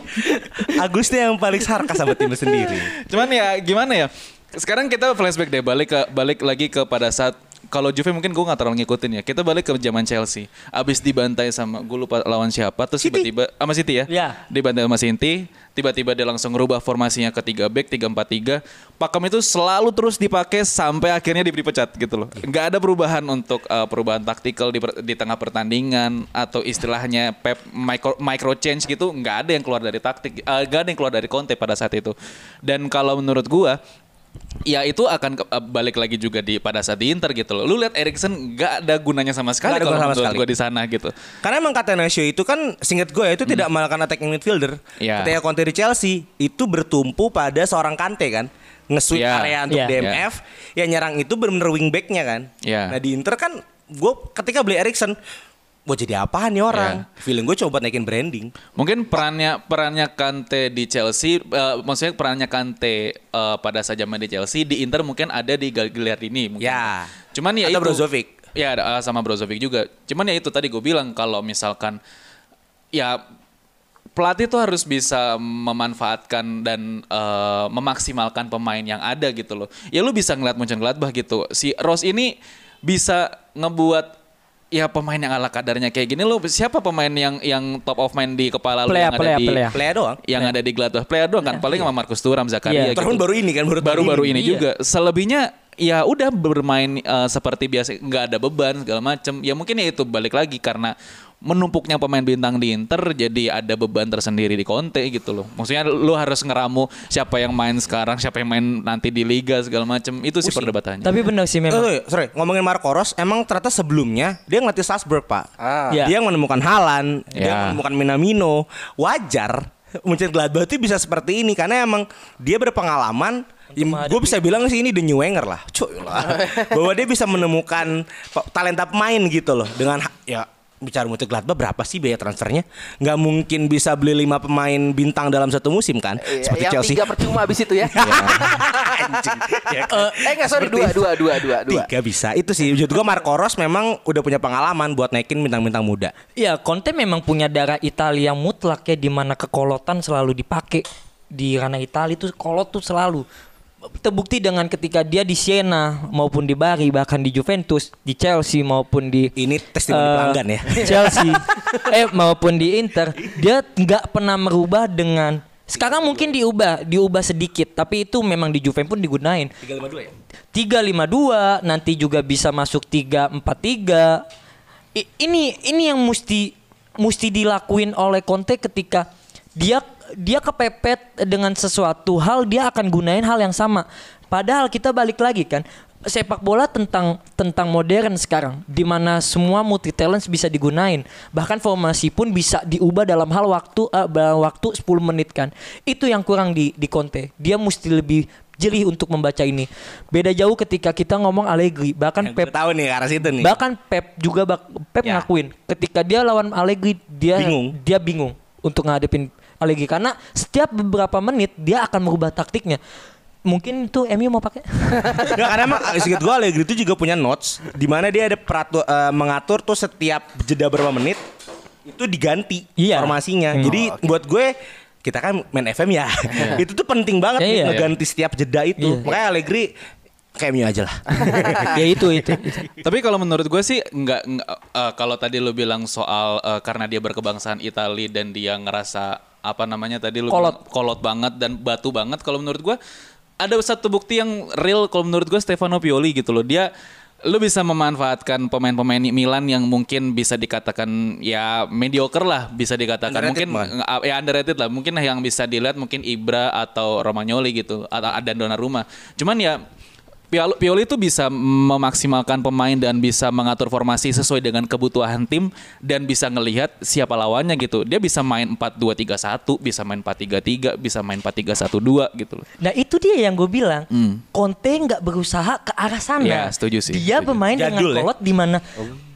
Agusnya yang paling sarkas sama tim sendiri. Cuman ya gimana ya? Sekarang kita flashback deh balik ke balik lagi kepada saat kalau Juve mungkin gue nggak terlalu ngikutin ya. Kita balik ke zaman Chelsea. Abis dibantai sama gue lupa lawan siapa. Terus tiba-tiba sama City ya. Ya. Dibantai sama City. Tiba-tiba dia langsung ngerubah formasinya ke 3 back 3-4-3. Pakem itu selalu terus dipakai sampai akhirnya diberi pecat gitu loh. Nggak ada perubahan untuk uh, perubahan taktikal di, di tengah pertandingan atau istilahnya pep micro, micro change gitu. Nggak ada yang keluar dari taktik. Uh, nggak ada yang keluar dari Conte pada saat itu. Dan kalau menurut gua Ya itu akan ke- uh, balik lagi juga di pada saat di Inter gitu loh. Lu lihat Erikson nggak ada gunanya sama sekali ada kalau sama menurut sekali. gue di sana gitu. Karena emang Catenaccio itu kan singkat gue ya itu tidak melakukan attacking midfielder. Iya. Ketika Conte di Chelsea itu bertumpu pada seorang Kante kan. Nge-sweep Iya. area untuk Iya. DMF. Ya nyerang itu benar-benar wingbacknya kan. Iya. Nah di Inter kan gue ketika beli Erikson gue jadi apaan nih orang? Iya. Feeling gue coba naikin branding. Mungkin perannya perannya Kante di Chelsea, eh, maksudnya perannya Kante eh, pada saat zaman di Chelsea di Inter mungkin ada di Gagliardini mungkin. Ya. Cuman ya Atau itu. Brozovic. Ya ada, eh, sama Brozovic juga. Cuman ya itu tadi gue bilang kalau misalkan ya pelatih tuh harus bisa memanfaatkan dan eh, memaksimalkan pemain yang ada gitu loh. Ya lu bisa ngeliat Mönchengladbach gitu. Si Rose ini bisa ngebuat ya pemain yang ala kadarnya kayak gini lu siapa pemain yang yang top of mind di kepala lu Plea, yang ada plea, di. Playa doang. yang ada di Gladbach player doang kan paling sama Marcus Thuram Zakaria Iya. gitu. Terus baru ini kan baru baru-baru ini Iya. juga selebihnya ya udah bermain eh, seperti biasa nggak ada beban segala macem ya mungkin ya itu balik lagi karena menumpuknya pemain bintang di Inter jadi ada beban tersendiri di Conte gitu loh maksudnya lu harus ngeramu siapa yang main sekarang siapa yang main nanti di Liga segala macem itu sih perdebatannya Tapi benar sih memang. Oh, sorry, ngomongin Marco Ros, emang ternyata sebelumnya dia ngelatih Salzburg, Pak. Ah. Ya. Dia yang menemukan Halan, dia Ya. yang menemukan Minamino. Wajar Munchen Gladbach itu bisa seperti ini karena emang dia berpengalaman. Gue bisa bilang sih ini the new Wenger lah, cuy lah. Bahwa dia bisa menemukan talenta pemain gitu loh dengan ya bicara Munchen Gladbach berapa sih biaya transfernya? Nggak mungkin bisa beli lima pemain bintang dalam satu musim kan? Iya, Seperti yang Chelsea. tiga percuma abis itu ya. Anjing. Ya kan? eh enggak sorry dua dua dua dua dua. Tiga bisa. Itu sih. Menurut gue Marco Ros memang udah punya pengalaman buat naikin bintang-bintang muda. Ya, Conte memang punya darah Italia mutlak ya di mana kekolotan selalu dipakai di ranah Italia itu kolot tuh selalu terbukti dengan ketika dia di Siena maupun di Bari bahkan di Juventus, di Chelsea maupun di Ini testimoni eh, pelanggan ya. Chelsea eh maupun di Inter dia nggak pernah merubah dengan sekarang mungkin diubah diubah sedikit tapi itu memang di Juve pun digunain 352 ya? 352 nanti juga bisa masuk 343 I- ini ini yang mesti mesti dilakuin oleh Conte ketika dia dia kepepet dengan sesuatu hal dia akan gunain hal yang sama padahal kita balik lagi kan sepak bola tentang tentang modern sekarang di mana semua multi talents bisa digunain bahkan formasi pun bisa diubah dalam hal waktu dalam waktu 10 menit kan itu yang kurang di di Conte dia mesti lebih jeli untuk membaca ini beda jauh ketika kita ngomong Allegri bahkan Yang Pep tahu nih arah situ nih. bahkan Pep juga bak- Pep Ya. ngakuin ketika dia lawan Allegri dia Bingung. dia bingung untuk ngadepin Allegri karena setiap beberapa menit dia akan merubah taktiknya mungkin itu MU mau pakai Nggak, karena emang sedikit gue Allegri itu juga punya notes di mana dia ada peratu eh, mengatur tuh setiap jeda berapa menit itu diganti Iya. formasinya. Hmm. Jadi buat gue kita kan main FM ya. itu tuh penting banget Iya, nih, iya. ngeganti setiap jeda itu. Iya. Makanya Allegri kayak MU aja lah. ya itu itu. Tapi kalau menurut gue sih nggak eh, kalau tadi lu bilang soal eh, karena dia berkebangsaan Itali dan dia ngerasa apa namanya tadi lu Kolot. bilang kolot banget dan batu banget kalau menurut gue ada satu bukti yang real kalau menurut gue Stefano Pioli gitu loh. Dia lu bisa memanfaatkan pemain-pemain Milan yang mungkin bisa dikatakan ya mediocre lah bisa dikatakan Underrated, mungkin Man. ya underrated lah mungkin yang bisa dilihat mungkin Ibra atau Romagnoli gitu atau ada Donnarumma cuman ya Pioli, itu bisa memaksimalkan pemain dan bisa mengatur formasi sesuai dengan kebutuhan tim dan bisa ngelihat siapa lawannya gitu. Dia bisa main 4-2-3-1, bisa main 4-3-3, bisa main 4-3-1-2 gitu loh. Nah itu dia yang gue bilang Hmm. Conte nggak berusaha ke arah sana. Ya, setuju sih, Dia setuju. bermain dengan Jadul ya? kolot di mana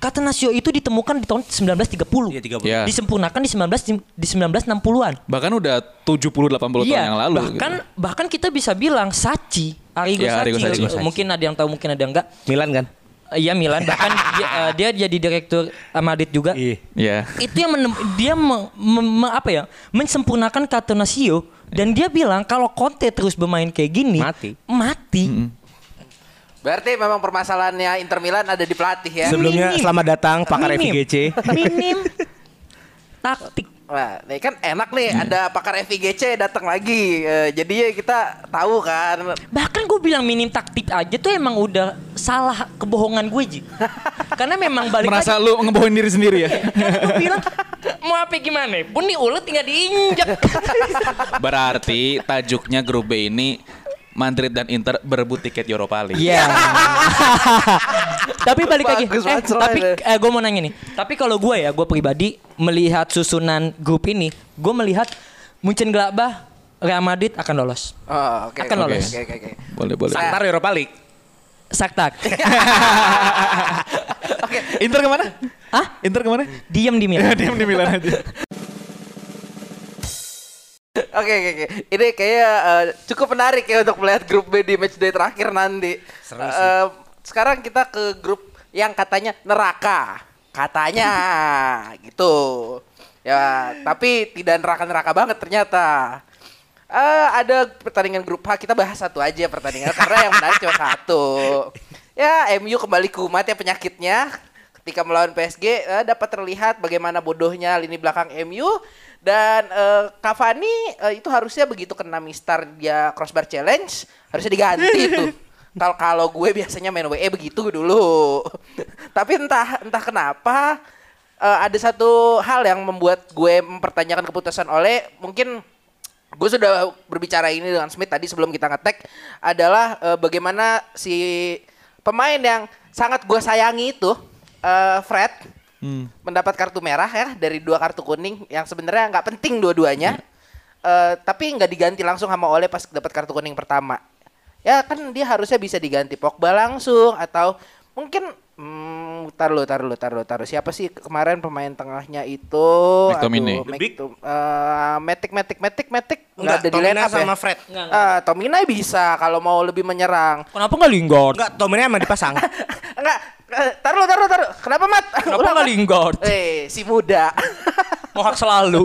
Catenaccio itu ditemukan di tahun 1930. Iya, 30. Ya. Disempurnakan di 19 di 1960-an. Bahkan udah 70-80 tahun yang lalu. bahkan gitu. bahkan kita bisa bilang Sachi, Arrigo Ya, Arrigo Sacchi, Sacchi. mungkin ada yang tahu, mungkin ada yang enggak. Milan kan? Iya Milan, bahkan dia, eh, dia jadi direktur Madrid juga. Iya. Ya. Itu yang menem- dia me- me- me- apa ya, mensempurnakan Catenaccio dan dia bilang kalau Conte terus bermain kayak gini, Mati. mati. Berarti memang permasalahannya Inter Milan ada di pelatih ya. Sebelumnya selamat datang pakar Minim. FIGC. Minim taktik. Wah, nih kan enak nih ada pakar FIGC datang lagi. Eh, jadi ya kita tahu kan. Bahkan gue bilang minim taktik aja tuh emang udah salah kebohongan gue Ji. Karena memang balik Merasa lagi. lu ngebohongin diri sendiri ya? gue bilang mau apa gimana pun nih ulet tinggal diinjak. Berarti tajuknya grup B ini Madrid dan Inter berebut tiket Europa League. Iya. tapi balik lagi. Bagus Eh, tapi eh, gue mau nanya nih. Tapi kalau gue ya, gue pribadi melihat susunan grup ini, gue melihat Munchen Gladbach, Real Madrid akan lolos. Oh, oke. Akan oke, lolos. Oke, oke, oke. Boleh, boleh. Santar Europa League. Saktak. Inter ke mana? Hah? Inter ke mana? Diam di Milan. Diam di Milan aja. Oke oke oke. Ini kayaknya eh, cukup menarik ya untuk melihat grup B di match day terakhir nanti. Eh, sekarang kita ke grup yang katanya neraka. Katanya gitu. Ya, tapi tidak neraka-neraka banget ternyata. Eh, ada pertandingan grup H kita bahas satu aja pertandingan karena yang menarik cuma satu. Ya, MU kembali kumat ya penyakitnya ketika melawan PSG eh, dapat terlihat bagaimana bodohnya lini belakang MU dan eh, Cavani eh, itu harusnya begitu kena mistar dia crossbar challenge harusnya diganti tuh. Kalau kalau gue biasanya main WE begitu dulu. Tapi entah entah kenapa eh, ada satu hal yang membuat gue mempertanyakan keputusan oleh mungkin gue sudah berbicara ini dengan Smith tadi sebelum kita ngetek adalah eh, bagaimana si pemain yang sangat gue sayangi itu eh, Fred mendapat kartu merah ya dari dua kartu kuning yang sebenarnya nggak penting dua-duanya. Eh, tapi nggak diganti langsung sama Ole pas dapat kartu kuning pertama. Ya kan dia harusnya bisa diganti Pogba langsung atau mungkin hmm, tar lu tar lu tar lu tar lu. siapa sih kemarin pemain tengahnya itu McTominay. Aduh, The Big? Mctom- eh, Matic Matic Matic Matic nggak Enggak, ada di Tomina line up sama ya? Fred. Enggak, enggak. Ah, Tominay bisa kalau mau lebih menyerang. Kenapa nggak Lingard? Enggak, Tomina emang dipasang. Enggak, eh, taruh taruh taruh. Kenapa Mat? Kenapa Ulang, nggak Mat. Lingard? Eh, si muda. Mohak selalu.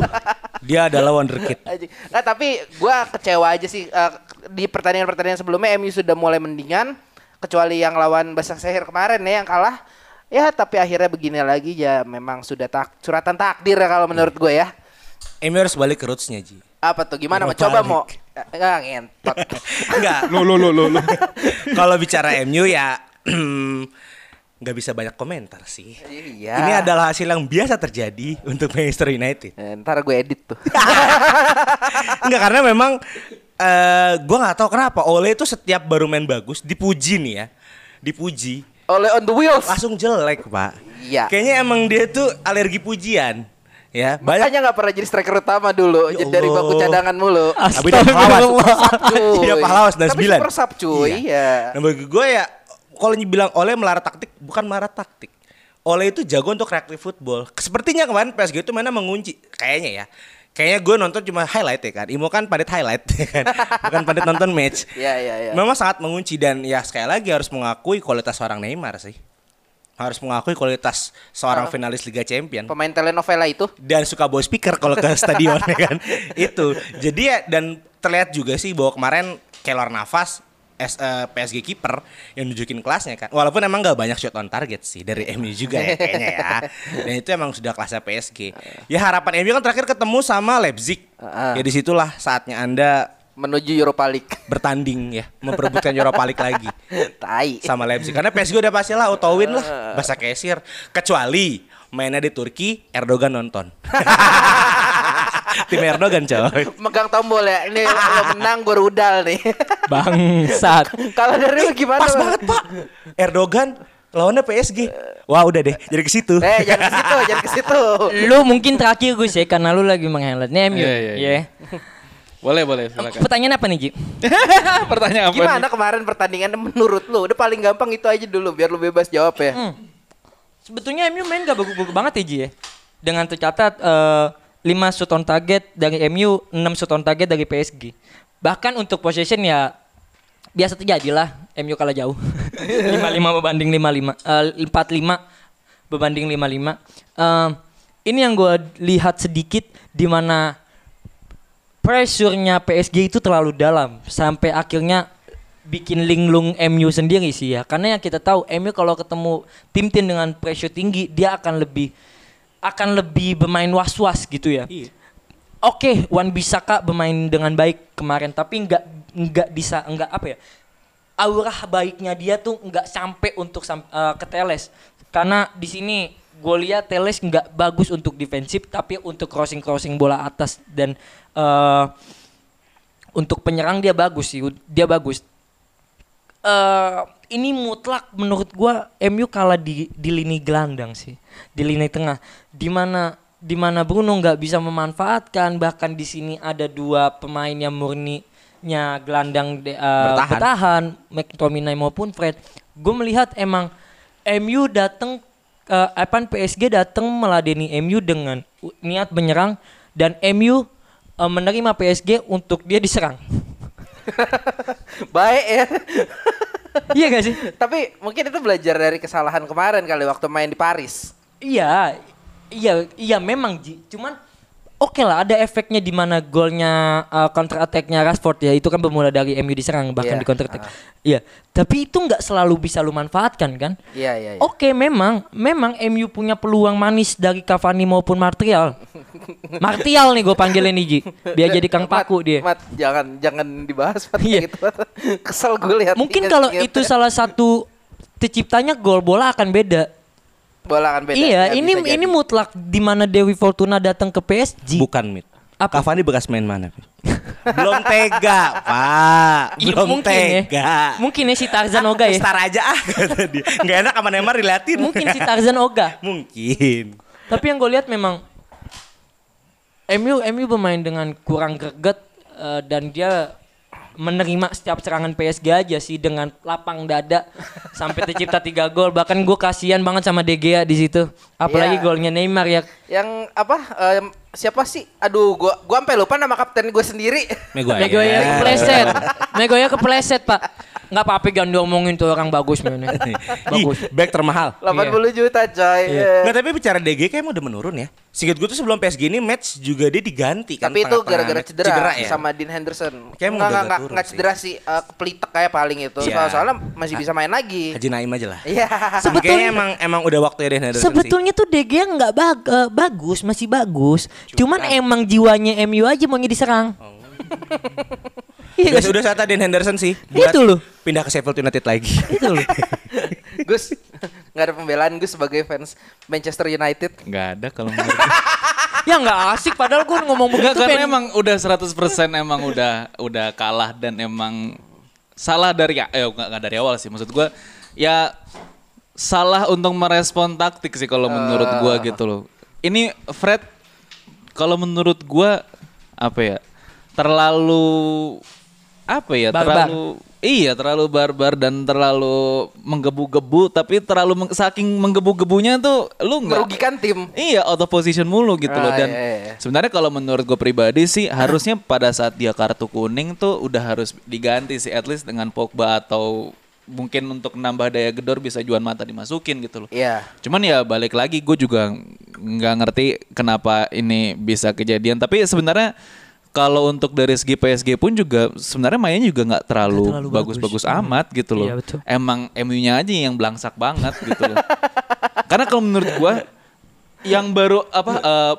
Dia adalah wonderkid. Anjing. Nggak, tapi gua kecewa aja sih eh, di pertandingan-pertandingan sebelumnya MU sudah mulai mendingan kecuali yang lawan Basaksehir kemarin ya yang kalah. Ya, tapi akhirnya begini lagi ya memang sudah tak suratan takdir ya kalau menurut gue ya. Emi harus balik ke rootsnya Ji. Apa tuh gimana mau coba mau enggak ngentot. Enggak. Lu lu lu lu. lu. Kalau bicara MU ya nggak bisa banyak komentar sih. Iya. Ini adalah hasil yang biasa terjadi untuk Manchester United. Eh, ntar gue edit tuh. Enggak karena memang eh gua nggak tahu kenapa Ole itu setiap baru main bagus dipuji nih ya. Dipuji. Oleh on the wheels. Langsung jelek, Pak. Iya. Kayaknya emang dia tuh alergi pujian. Ya, banyak Makanya nggak pernah jadi striker utama dulu, Ya jadi dari bangku cadangan mulu. Abi dia pahlawan. Dia pahlawan Tapi 99. super sub cuy, iya. Nah bagi gue ya kalau bilang Ole melarang taktik bukan melarang taktik. Ole itu jago untuk reactive football. Sepertinya kemarin PSG itu mainnya mengunci kayaknya ya. Kayaknya gue nonton cuma highlight ya kan. Imo kan pandit highlight ya kan. Bukan pandit nonton match. Iya, iya, iya. Memang sangat mengunci dan ya sekali lagi harus mengakui kualitas seorang Neymar sih. Harus mengakui kualitas seorang Ah. finalis Liga Champion Pemain telenovela itu. dan suka bawa speaker kalau ke stadion ya kan itu jadi ya dan terlihat juga sih bahwa kemarin Keylor Navas S, eh, PSG kiper yang nunjukin kelasnya kan. Walaupun emang gak banyak shot on target sih dari MU juga ya kayaknya ya. Dan itu emang sudah kelasnya PSG ya harapan MU kan terakhir ketemu sama Leipzig. Ya di situlah saatnya anda Menuju Europa League. bertanding ya memperebutkan Europa League lagi. Tai. sama Leipzig. Karena PSG udah pasti lah auto win lah bahasa kesir kecuali mainnya di Turki Erdogan nonton tim Erdogan coy Megang tombol ya. Ini lo menang gue rudal nih. Bangsat. Kalau dari lu gimana? pas Bang? banget pak Erdogan lawannya PSG wah udah deh jadi ke situ Eh, jangan ke situ, jangan ke situ. lu mungkin terakhir gue sih karena lu lagi menghighlight nih MU. Iya, iya, iya. Iya. Boleh boleh silakan. Pertanyaan apa nih Ji? Pertanyaan apa? Gimana nih? kemarin pertandingan menurut lu? Udah paling gampang itu aja dulu biar lu bebas jawab ya. Hmm. Sebetulnya MU main gak bagus-bagus banget ya Ji ya. Dengan tercatat eh, 5 shoot on target dari MU, 6 shoot on target dari PSG. Bahkan untuk possession ya biasa terjadi lah MU kalah jauh. 5-5 berbanding 5-5. Eh, 4-5 berbanding 5-5. Eh, ini yang gue lihat sedikit di mana pressure-nya PSG itu terlalu dalam sampai akhirnya bikin linglung MU sendiri sih ya. Karena yang kita tahu MU kalau ketemu tim-tim dengan pressure tinggi dia akan lebih akan lebih bermain was-was gitu ya. Oke, Wan Bisaka bermain dengan baik kemarin tapi nggak nggak bisa nggak apa ya? Aura baiknya dia tuh nggak sampai untuk sam- eh, ke Teles. Karena di sini gue lihat Teles nggak bagus untuk defensif tapi untuk crossing crossing bola atas dan eh, untuk penyerang dia bagus sih dia bagus eh ini mutlak menurut gua MU kalah di di lini gelandang sih di lini tengah. Di mana di mana Bruno nggak bisa memanfaatkan bahkan di sini ada dua pemain yang murninya gelandang de- eh, Bertahan. bertahan McTominay maupun Fred. Gue melihat emang MU datang eh, apa PSG datang meladeni MU dengan niat menyerang dan MU eh, menerima PSG untuk dia diserang Baik ya. iya gak sih Tapi mungkin itu belajar dari kesalahan kemarin kali waktu main di Paris. Iya, iya, iya memang Ji. Cuman oke lah ada efeknya di mana golnya uh, counter attack-nya Rashford ya itu kan bermula dari MU diserang bahkan Iya, di counter attack. Iya, tapi itu nggak selalu bisa lu manfaatkan kan? Iya iya. iya. Oke, memang memang MU punya peluang manis dari Cavani maupun Martial. Martial nih gue panggilin nih Ji, biar jadi kang Mat, paku dia. Mat, jangan jangan dibahas Mat, Iya. gitu. Kesel gue lihat. Mungkin kalau itu salah satu terciptanya gol bola akan beda. Bola kan beda. iya, Ya, ini ini mutlak di mana Dewi Fortuna datang ke PSG. Bukan mit. Apa? Cavani bekas main mana? Belum tega, Pak. Iya, Belum mungkin ya. tega. Mungkin ya si Tarzan Oga ya. Star aja ah kata dia. Nggak enak sama Neymar diliatin. Mungkin si Tarzan Oga. Mungkin. Tapi yang gue lihat memang MU MU bermain dengan kurang greget eh, dan dia menerima setiap serangan PSG aja sih dengan lapang dada sampai tercipta tiga gol bahkan gue kasihan banget sama De Gea di situ apalagi Iya. golnya Neymar ya Yang apa? em, siapa sih? Aduh, gua gua sampai lupa nama kapten gue sendiri. Maguire. Megoya kepleset Megoya kepleset pak nggak apa-apa jangan diomongin tuh orang bagus mainnya bagus Ih, back termahal. 80 juta coy. Iya. Eh, Nggak, tapi bicara DG kayaknya udah menurun ya. Singkat gue tuh sebelum PSG ini match juga dia diganti kan. Tapi itu gara-gara match. cedera, ya. sama Dean Henderson. Kayaknya Enggak enggak enggak enggak sih. cedera sih, eh, kepelitek kayak paling itu. Iya. Soal- Soalnya masih bisa main lagi. Haji Naim aja lah. Iya. Kayaknya emang emang udah waktunya Dean Henderson sih. Sebetulnya tuh De Gea nggak bag- eh, bagus, masih bagus. Cuman emang jiwanya MU aja mau diserang. Iya Udah, nggak sih? udah saatnya Dean Henderson sih. Itu loh. Pindah ke Sheffield United lagi. Itu loh. Gus, nggak ada pembelaan Gus sebagai fans Manchester United. Nggak ada kalau menurut gue. ya nggak asik padahal gue ngomong begitu karena pengen- emang udah 100% emang udah udah kalah dan emang salah dari eh enggak, enggak dari awal sih maksud gua ya salah untuk merespon taktik sih kalau menurut gua gitu loh. Ini Fred kalau menurut gua apa ya? Terlalu apa ya? Barbar. Terlalu iya, terlalu barbar dan terlalu menggebu-gebu tapi terlalu meng- saking menggebu-gebunya tuh lu nggak Merugikan tim. Iya, out of position mulu gitu loh Ah, dan iya, iya, iya. sebenarnya kalau menurut gue pribadi sih harusnya pada saat dia kartu kuning tuh udah harus diganti sih at least dengan Pogba atau mungkin untuk nambah daya gedor bisa juan mata dimasukin gitu loh. Iya. Cuman ya balik lagi gue juga nggak ngerti kenapa ini bisa kejadian tapi sebenarnya kalau untuk dari segi PSG pun juga sebenarnya mainnya juga nggak terlalu terlalu bagus-bagus bagus. amat gitu loh. Iya, betul. Emang MU-nya aja yang belangsak banget gitu loh. Karena kalau menurut gua yang baru apa eh,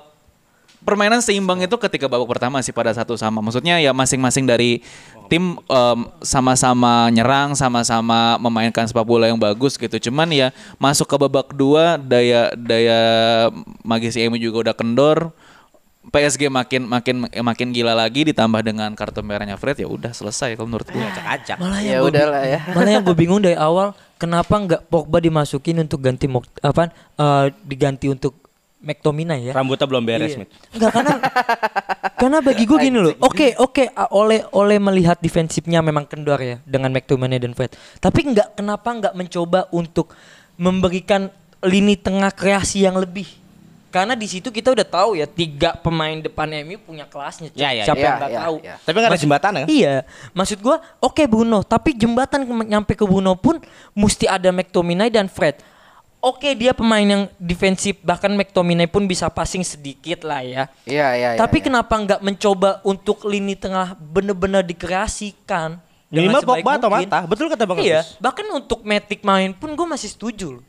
permainan seimbang itu ketika babak pertama sih pada satu sama. Maksudnya ya masing-masing dari tim em, sama-sama nyerang, sama-sama memainkan sepak bola yang bagus gitu. Cuman ya masuk ke babak kedua daya daya magisi MU juga udah kendor. PSG makin makin makin gila lagi ditambah dengan kartu merahnya Fred ya udah selesai kalau menurut gue. Acak-acak. Malah Ya yang gua udahlah bi- ya. Malah yang gue bingung dari awal kenapa nggak Pogba dimasukin untuk ganti Mok- apa eh, diganti untuk McTominay ya? Rambutnya belum beres, Iya. Mit. Enggak karena karena bagi gue gini loh. Oke oke a- oleh oleh melihat defensifnya memang kendor ya dengan McTominay dan Fred. Tapi enggak kenapa enggak mencoba untuk memberikan lini tengah kreasi yang lebih. Karena di situ kita udah tahu ya tiga pemain depan MU punya kelasnya. Ya, ya, Siapa ya. yang nggak Ya, tahu? ya. Tapi nggak ada jembatan ya? Iya, maksud gua oke Bruno, tapi jembatan nyampe ke Bruno pun mesti ada McTominay dan Fred. Oke dia pemain yang defensif, bahkan McTominay pun bisa passing sedikit lah ya. Iya, iya, iya. tapi iya. kenapa nggak mencoba untuk lini tengah bener-bener dikreasikan? Minimal sebaik Pogba atau. Mata. Betul kata Bang Iya, Agus. bahkan untuk Matic main pun gue masih setuju loh.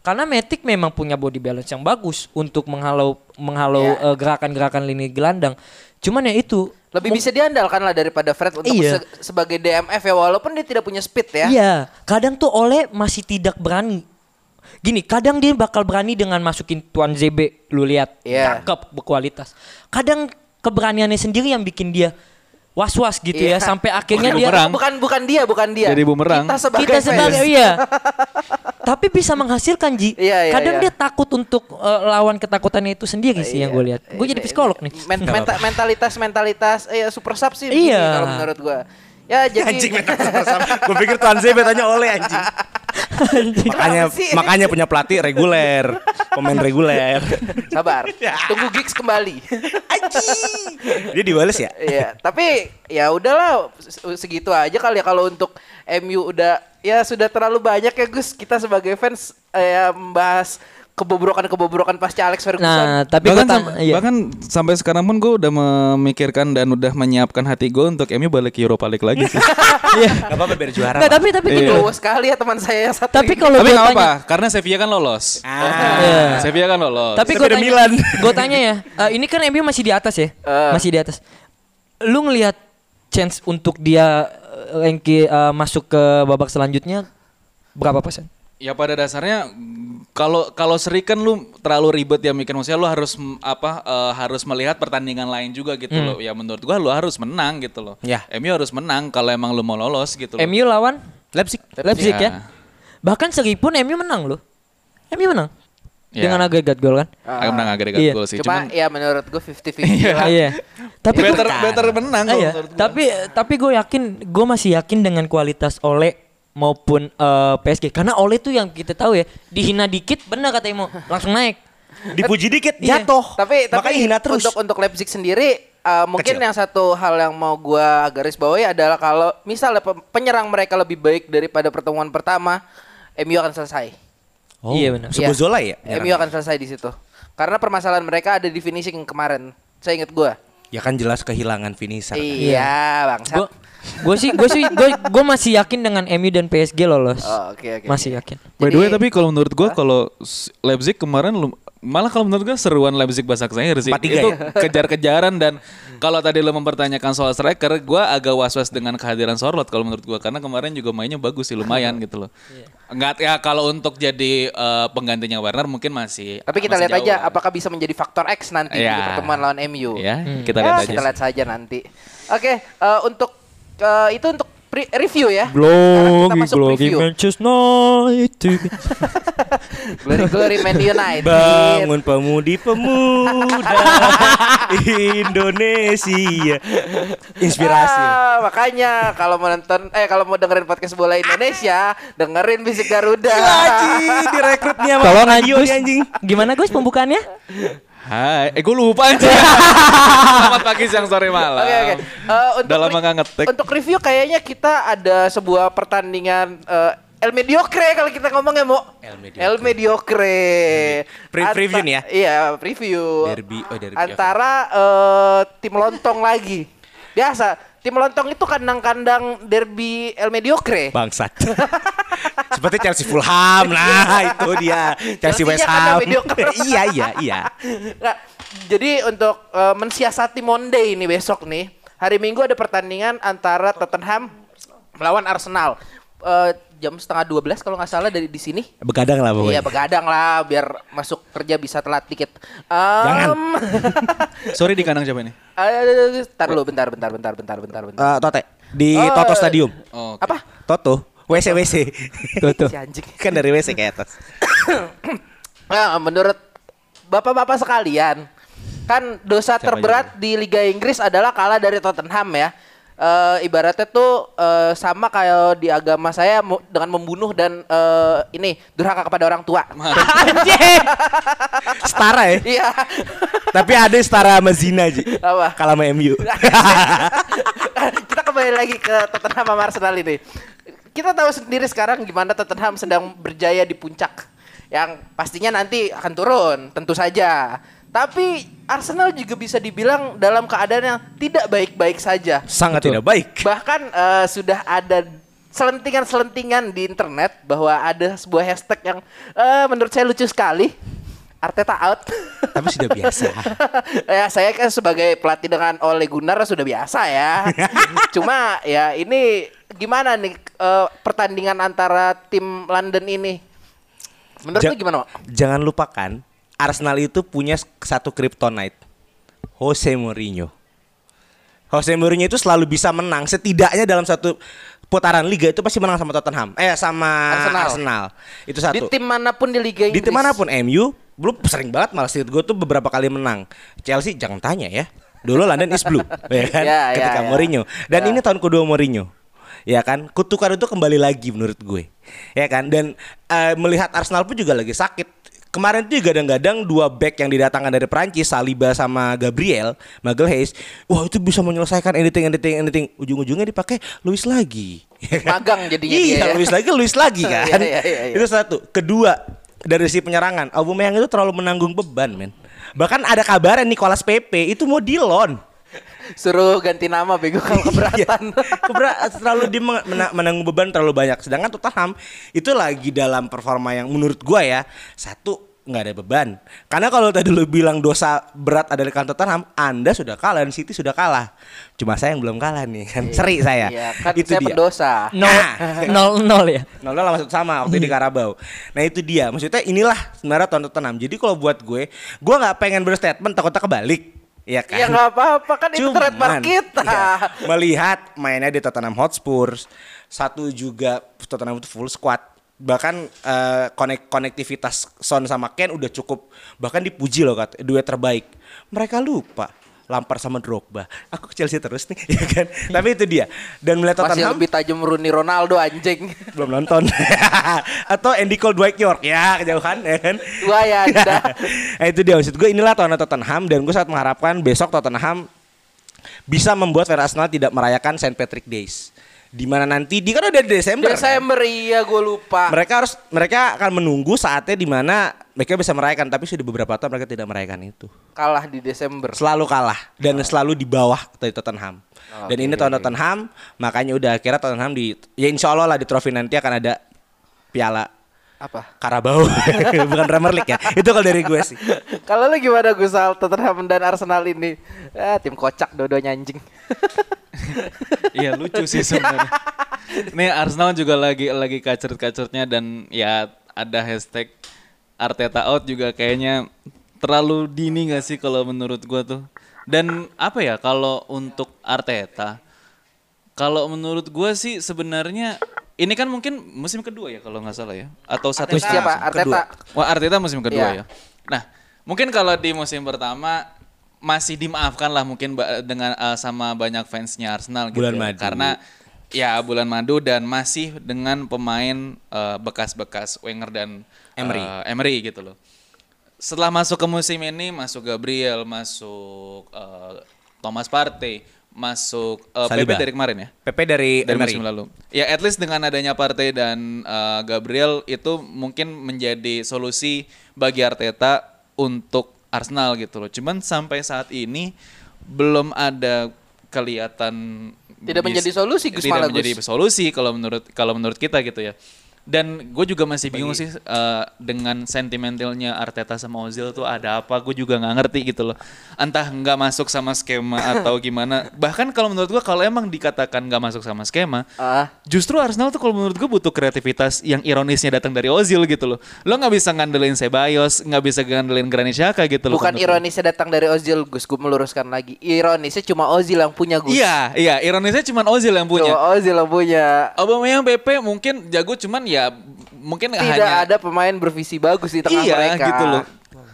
Karena Matic memang punya body balance yang bagus untuk menghalau menghalau eh, gerakan-gerakan lini gelandang. Cuman ya itu Lebih mung- bisa diandalkan lah daripada Fred untuk Iya. se- sebagai DMF ya walaupun dia tidak punya speed ya. Iya, kadang tuh Oleh masih tidak berani. Gini, kadang dia bakal berani dengan masukin Tuan ZB, lu lihat, Iya. cakep, berkualitas. Kadang keberaniannya sendiri yang bikin dia was-was gitu Iya. ya, sampai akhirnya Jadi dia bumerang. Bukan bukan dia, bukan dia. Jadi bumerang. Kita sebagai kita sebagai fans. iya. Tapi bisa menghasilkan Ji. Iya, iya, Kadang iya. dia takut untuk eh, lawan ketakutannya itu sendiri sih yang gue lihat. Gue jadi psikolog nih. Men- menta- mentalitas mentalitas eh ya, super sub sih begini Iya. kalau menurut gua. Ya jadi Anjing mental sama. Gue pikir Tuan Z tanya oleh anjing. Makanya makanya punya pelatih reguler, pemain reguler. sabar. Tunggu gigs kembali. Dia dibales ya? Iya, tapi ya udahlah se- segitu aja kali ya kalau untuk MU udah ya sudah terlalu banyak ya Gus kita sebagai fans eh, ya membahas kebobrokan-kebobrokan pasca Alex Ferguson. Nah, tapi bahkan, tanya, sam- iya. bahkan sampai sekarang pun gue udah memikirkan dan udah menyiapkan hati gue untuk MU balik ke Europa League lagi sih. Iya. Gak apa-apa biar juara. Nggak, tapi tapi Iya. loh. Lowo sekali ya teman saya yang satu Tapi ini. kalau Tapi tanya, apa, karena Sevilla kan lolos. Iya. Sevilla kan lolos. Tapi gue tanya, Milan. gue tanya ya, eh, ini kan MU masih di atas ya, Eh. masih di atas. Lu ngelihat chance untuk dia eh, Engki eh, masuk ke babak selanjutnya berapa persen? Ya pada dasarnya kalau kalau seri kan lu terlalu ribet ya mikir maksudnya lu harus apa eh, harus melihat pertandingan lain juga gitu loh. Ya menurut gua lu harus menang gitu loh. Ya. MU harus menang kalau emang lu mau lolos gitu loh. MU lawan Leipzig. Leipzig Ya. ya. Bahkan seri pun MU menang loh. MU menang. Ya. Dengan agregat gol kan? Agak menang agregat Iya. gol sih. Cuma Cuman ya menurut gue 50-50 lah. Iya. Tapi gua- better better menang Ah, iya. menurut gua. Tapi tapi gue yakin, gue masih yakin dengan kualitas Ole maupun eh, PSG. Karena Ole tuh yang kita tahu ya, dihina dikit benar kata Imo, langsung naik. Dipuji dikit Iya. jatuh. Tapi tapi Makanya hina terus. untuk untuk Leipzig sendiri uh, mungkin Kecil. yang satu hal yang mau gua garis bawahi adalah kalau misalnya pe- penyerang mereka lebih baik daripada pertemuan pertama, MU akan selesai. Iya benar. Suku Zola ya? MU akan selesai di situ. Karena permasalahan mereka ada di finishing kemarin. Saya ingat gua. Ya kan jelas kehilangan finisher. Iya, bangsat. Gue gue sih gue sih gue gue masih yakin dengan MU dan PSG lolos. Oh, oke oke. Masih yakin. By the way tapi kalau menurut gua kalau Leipzig kemarin lu- malah kalau menurut gua seruan Leipzig bahasa Inggris sih. 4-3 Itu ya? kejar-kejaran dan kalau tadi lu mempertanyakan soal striker, gua agak was-was dengan kehadiran Sorlot kalau menurut gua karena kemarin juga mainnya bagus sih lumayan gitu loh. Enggak ya kalau untuk jadi eh, penggantinya Werner mungkin masih Tapi kita masih lihat jauh aja lah. apakah bisa menjadi faktor X nanti di Iya. pertemuan lawan MU. Ya, Hmm. kita Ya, lihat aja. kita lihat saja nanti. Oke, eh, untuk eh, itu untuk pre- review ya. Glory kita masuk glory preview. Manchester United. Glory Glory Man United. Bangun pemudi-pemuda Indonesia. Inspirasi. Ah, makanya kalau mau nonton eh kalau mau dengerin podcast bola Indonesia, dengerin Bisik Garuda. Anjing, direkrut nih sama Tolong radio anjing. Gimana Gus pembukaannya? Hai, eh gue lupa aja. Selamat pagi, siang, sore, malam. Oke oke. Eh, untuk Udah lama re- nggak ngetek. Untuk review kayaknya kita ada sebuah pertandingan eh, El Mediocre kalau kita ngomongnya mau El Mediocre. El Mediocre. Pre- Anta- preview nih ya? Iya, preview. Derby, oh derby. Antara eh, tim lontong lagi. Biasa, tim lontong itu kandang-kandang derby El Mediocre. Bangsat. Seperti Chelsea Fulham lah itu dia. Chelsea West Ham. iya iya iya. Nggak, jadi untuk eh, mensiasati Monday ini besok nih, hari Minggu ada pertandingan antara Tottenham melawan Arsenal. Eh, jam setengah 12 kalau nggak salah dari di sini. Begadang lah pokoknya. Iya begadang lah biar masuk kerja bisa telat dikit. Um, Jangan. Sorry di kandang siapa ini? eh, Bentar dulu, bentar, bentar, bentar, bentar, bentar, bentar. Eh, Tote di Oh, Toto Stadium. Oh, Apa? Toto. WC WC. Anjing. kan dari WC ke atas. Nah, menurut bapak-bapak sekalian, kan dosa Siapa terberat di Liga Inggris adalah kalah dari Tottenham ya. Eh, ibaratnya tuh eh, sama kayak di agama saya mu- dengan membunuh dan eh, ini durhaka kepada orang tua. Setara ya. Iya. Tapi ada yang setara sama Zina Ji. Apa? Kalah sama MU. Kita kembali lagi ke Tottenham sama Arsenal ini. Kita tahu sendiri sekarang gimana Tottenham sedang berjaya di puncak. Yang pastinya nanti akan turun, tentu saja. Tapi Arsenal juga bisa dibilang dalam keadaan yang tidak baik-baik saja. Sangat tidak baik. Bahkan eh, sudah ada selentingan-selentingan di internet bahwa ada sebuah hashtag yang eh, menurut saya lucu sekali. Arteta out. Tapi sudah biasa. ya saya kan sebagai pelatih dengan Ole Gunnar sudah biasa ya. Cuma ya ini gimana nih eh, pertandingan antara tim London ini? Menurut Ja- lu gimana, Mak? Jangan lupakan Arsenal itu punya satu kryptonite. Jose Mourinho. Jose Mourinho itu selalu bisa menang setidaknya dalam satu putaran liga itu pasti menang sama Tottenham. Eh sama Arsenal. Arsenal. Itu Di satu. tim mana pun di Liga Di Inggris. tim mana pun MU belum sering banget malah gue tuh beberapa kali menang. Chelsea jangan tanya ya. Dulu London is blue, ya kan? Ya, ya, Ketika ya. Mourinho. Dan Ya. ini tahun kedua Mourinho. Ya kan? Kutukan itu kembali lagi menurut gue. Ya kan? Dan eh, melihat Arsenal pun juga lagi sakit. Kemarin tuh gadang-gadang dua back yang didatangkan dari Prancis, Saliba sama Gabriel, Magalhaes. Wah, itu bisa menyelesaikan anything anything anything. Ujung-ujungnya dipakai Luis lagi. Magang jadinya iya, dia ya. Luis lagi, Luis lagi kan. Iya, iya, iya, iya. Itu satu. Kedua, dari si penyerangan, Aubameyang itu terlalu menanggung beban, men. Bahkan ada kabarnya Nicolas Pepe itu mau di loan. Suruh ganti nama bego kalau keberatan. Kebera- terlalu di menanggung beban terlalu banyak. Sedangkan Tottenham itu lagi dalam performa yang menurut gua ya satu nggak ada beban. Karena kalau tadi lu bilang dosa berat ada di kantor Tottenham, Anda sudah kalah dan City sudah kalah. Cuma saya yang belum kalah nih kan. Seri saya. Iya, kan itu saya dia. pendosa. Nol, nol, nol ya. Nol nol maksud sama waktu di Karabau. Nah itu dia. Maksudnya inilah sebenarnya tahun Tottenham. Jadi kalau buat gue, gue nggak pengen berstatement takutnya kebalik. Iya kan? Ya nggak apa-apa kan itu Cuman, trademark kita. iya, melihat mainnya di Tottenham Hotspur, satu juga Tottenham itu full squad. Bahkan eh, konek konektivitas Son sama Ken udah cukup. Bahkan dipuji loh kat, duet terbaik. Mereka lupa Lampard sama Drogba. Aku ke Chelsea terus nih, ya kan? Tapi itu dia. Dan melihat Masih Tottenham lebih tajam Rooney Ronaldo anjing. belum nonton. Atau Andy Cole Dwight York ya kejauhan ya kan. Tua ya Anda. nah, itu dia maksud gue inilah tahun Tottenham dan gue sangat mengharapkan besok Tottenham bisa membuat Arsenal tidak merayakan St Patrick Days. Di mana nanti di kan udah di Desember. kan? Desember iya gue lupa. Mereka harus mereka akan menunggu saatnya di mana mereka bisa merayakan tapi sudah beberapa tahun mereka tidak merayakan itu. Kalah di Desember. Selalu kalah dan selalu di bawah dari Tottenham. dan ini tahun Tottenham makanya udah akhirnya Tottenham di ya insya Allah lah di trofi nanti akan ada piala Apa? Karabau bukan Premier League ya. Itu kalau dari gue sih. Kalau lu gimana Gusal Tottenham dan Arsenal ini? Ah, tim kocak dua-duanya anjing. Iya lucu sih sebenarnya. Nih Arsenal juga lagi lagi kacert-kacertnya dan ya ada hashtag Arteta out juga kayaknya terlalu dini gak sih kalau menurut gua tuh. Dan apa ya kalau untuk Arteta kalau menurut gua sih sebenarnya ini kan mungkin musim kedua ya kalau nggak salah ya atau satu Arteta siapa? musim Arteta. Wah Arteta musim kedua Iya. ya. Nah mungkin kalau di musim pertama masih dimaafkan lah mungkin dengan eh, sama banyak fansnya Arsenal gitu Bulan ya. madu. Karena ya bulan madu dan masih dengan pemain eh, bekas-bekas Wenger dan Emery. eh, Emery gitu loh. Setelah masuk ke musim ini masuk Gabriel, masuk eh, Thomas Partey, masuk eh, Pepe Saliba. dari kemarin ya PP dari, dari Emery. musim lalu. Ya at least dengan adanya Partey dan uh, Gabriel itu mungkin menjadi solusi bagi Arteta untuk Arsenal gitu loh. Cuman sampai saat ini belum ada kelihatan Tidak menjadi solusi, Gus Tidak malah, menjadi solusi kalau menurut kalau menurut kita gitu ya. Dan gue juga masih bingung sih uh, dengan sentimentalnya Arteta sama Ozil tuh ada apa? Gue juga nggak ngerti gitu loh. Entah nggak masuk sama skema atau gimana. Bahkan kalau menurut gue kalau emang dikatakan nggak masuk sama skema, Ah, Justru Arsenal tuh kalau menurut gue butuh kreativitas yang ironisnya datang dari Ozil gitu loh. Lo nggak bisa ngandelin Ceballos, nggak bisa ngandelin Granit Xhaka gitu loh. bukan ironisnya datang dari Ozil, Gus. Gue meluruskan lagi. Ironisnya cuma Ozil yang punya Gus. Iya, iya, ironisnya cuma Ozil yang punya. Cuma Ozil yang punya. Aubameyang PP mungkin jago cuman ya mungkin Tidak hanya ada pemain bervisi bagus di tengah iya, mereka. gitu loh.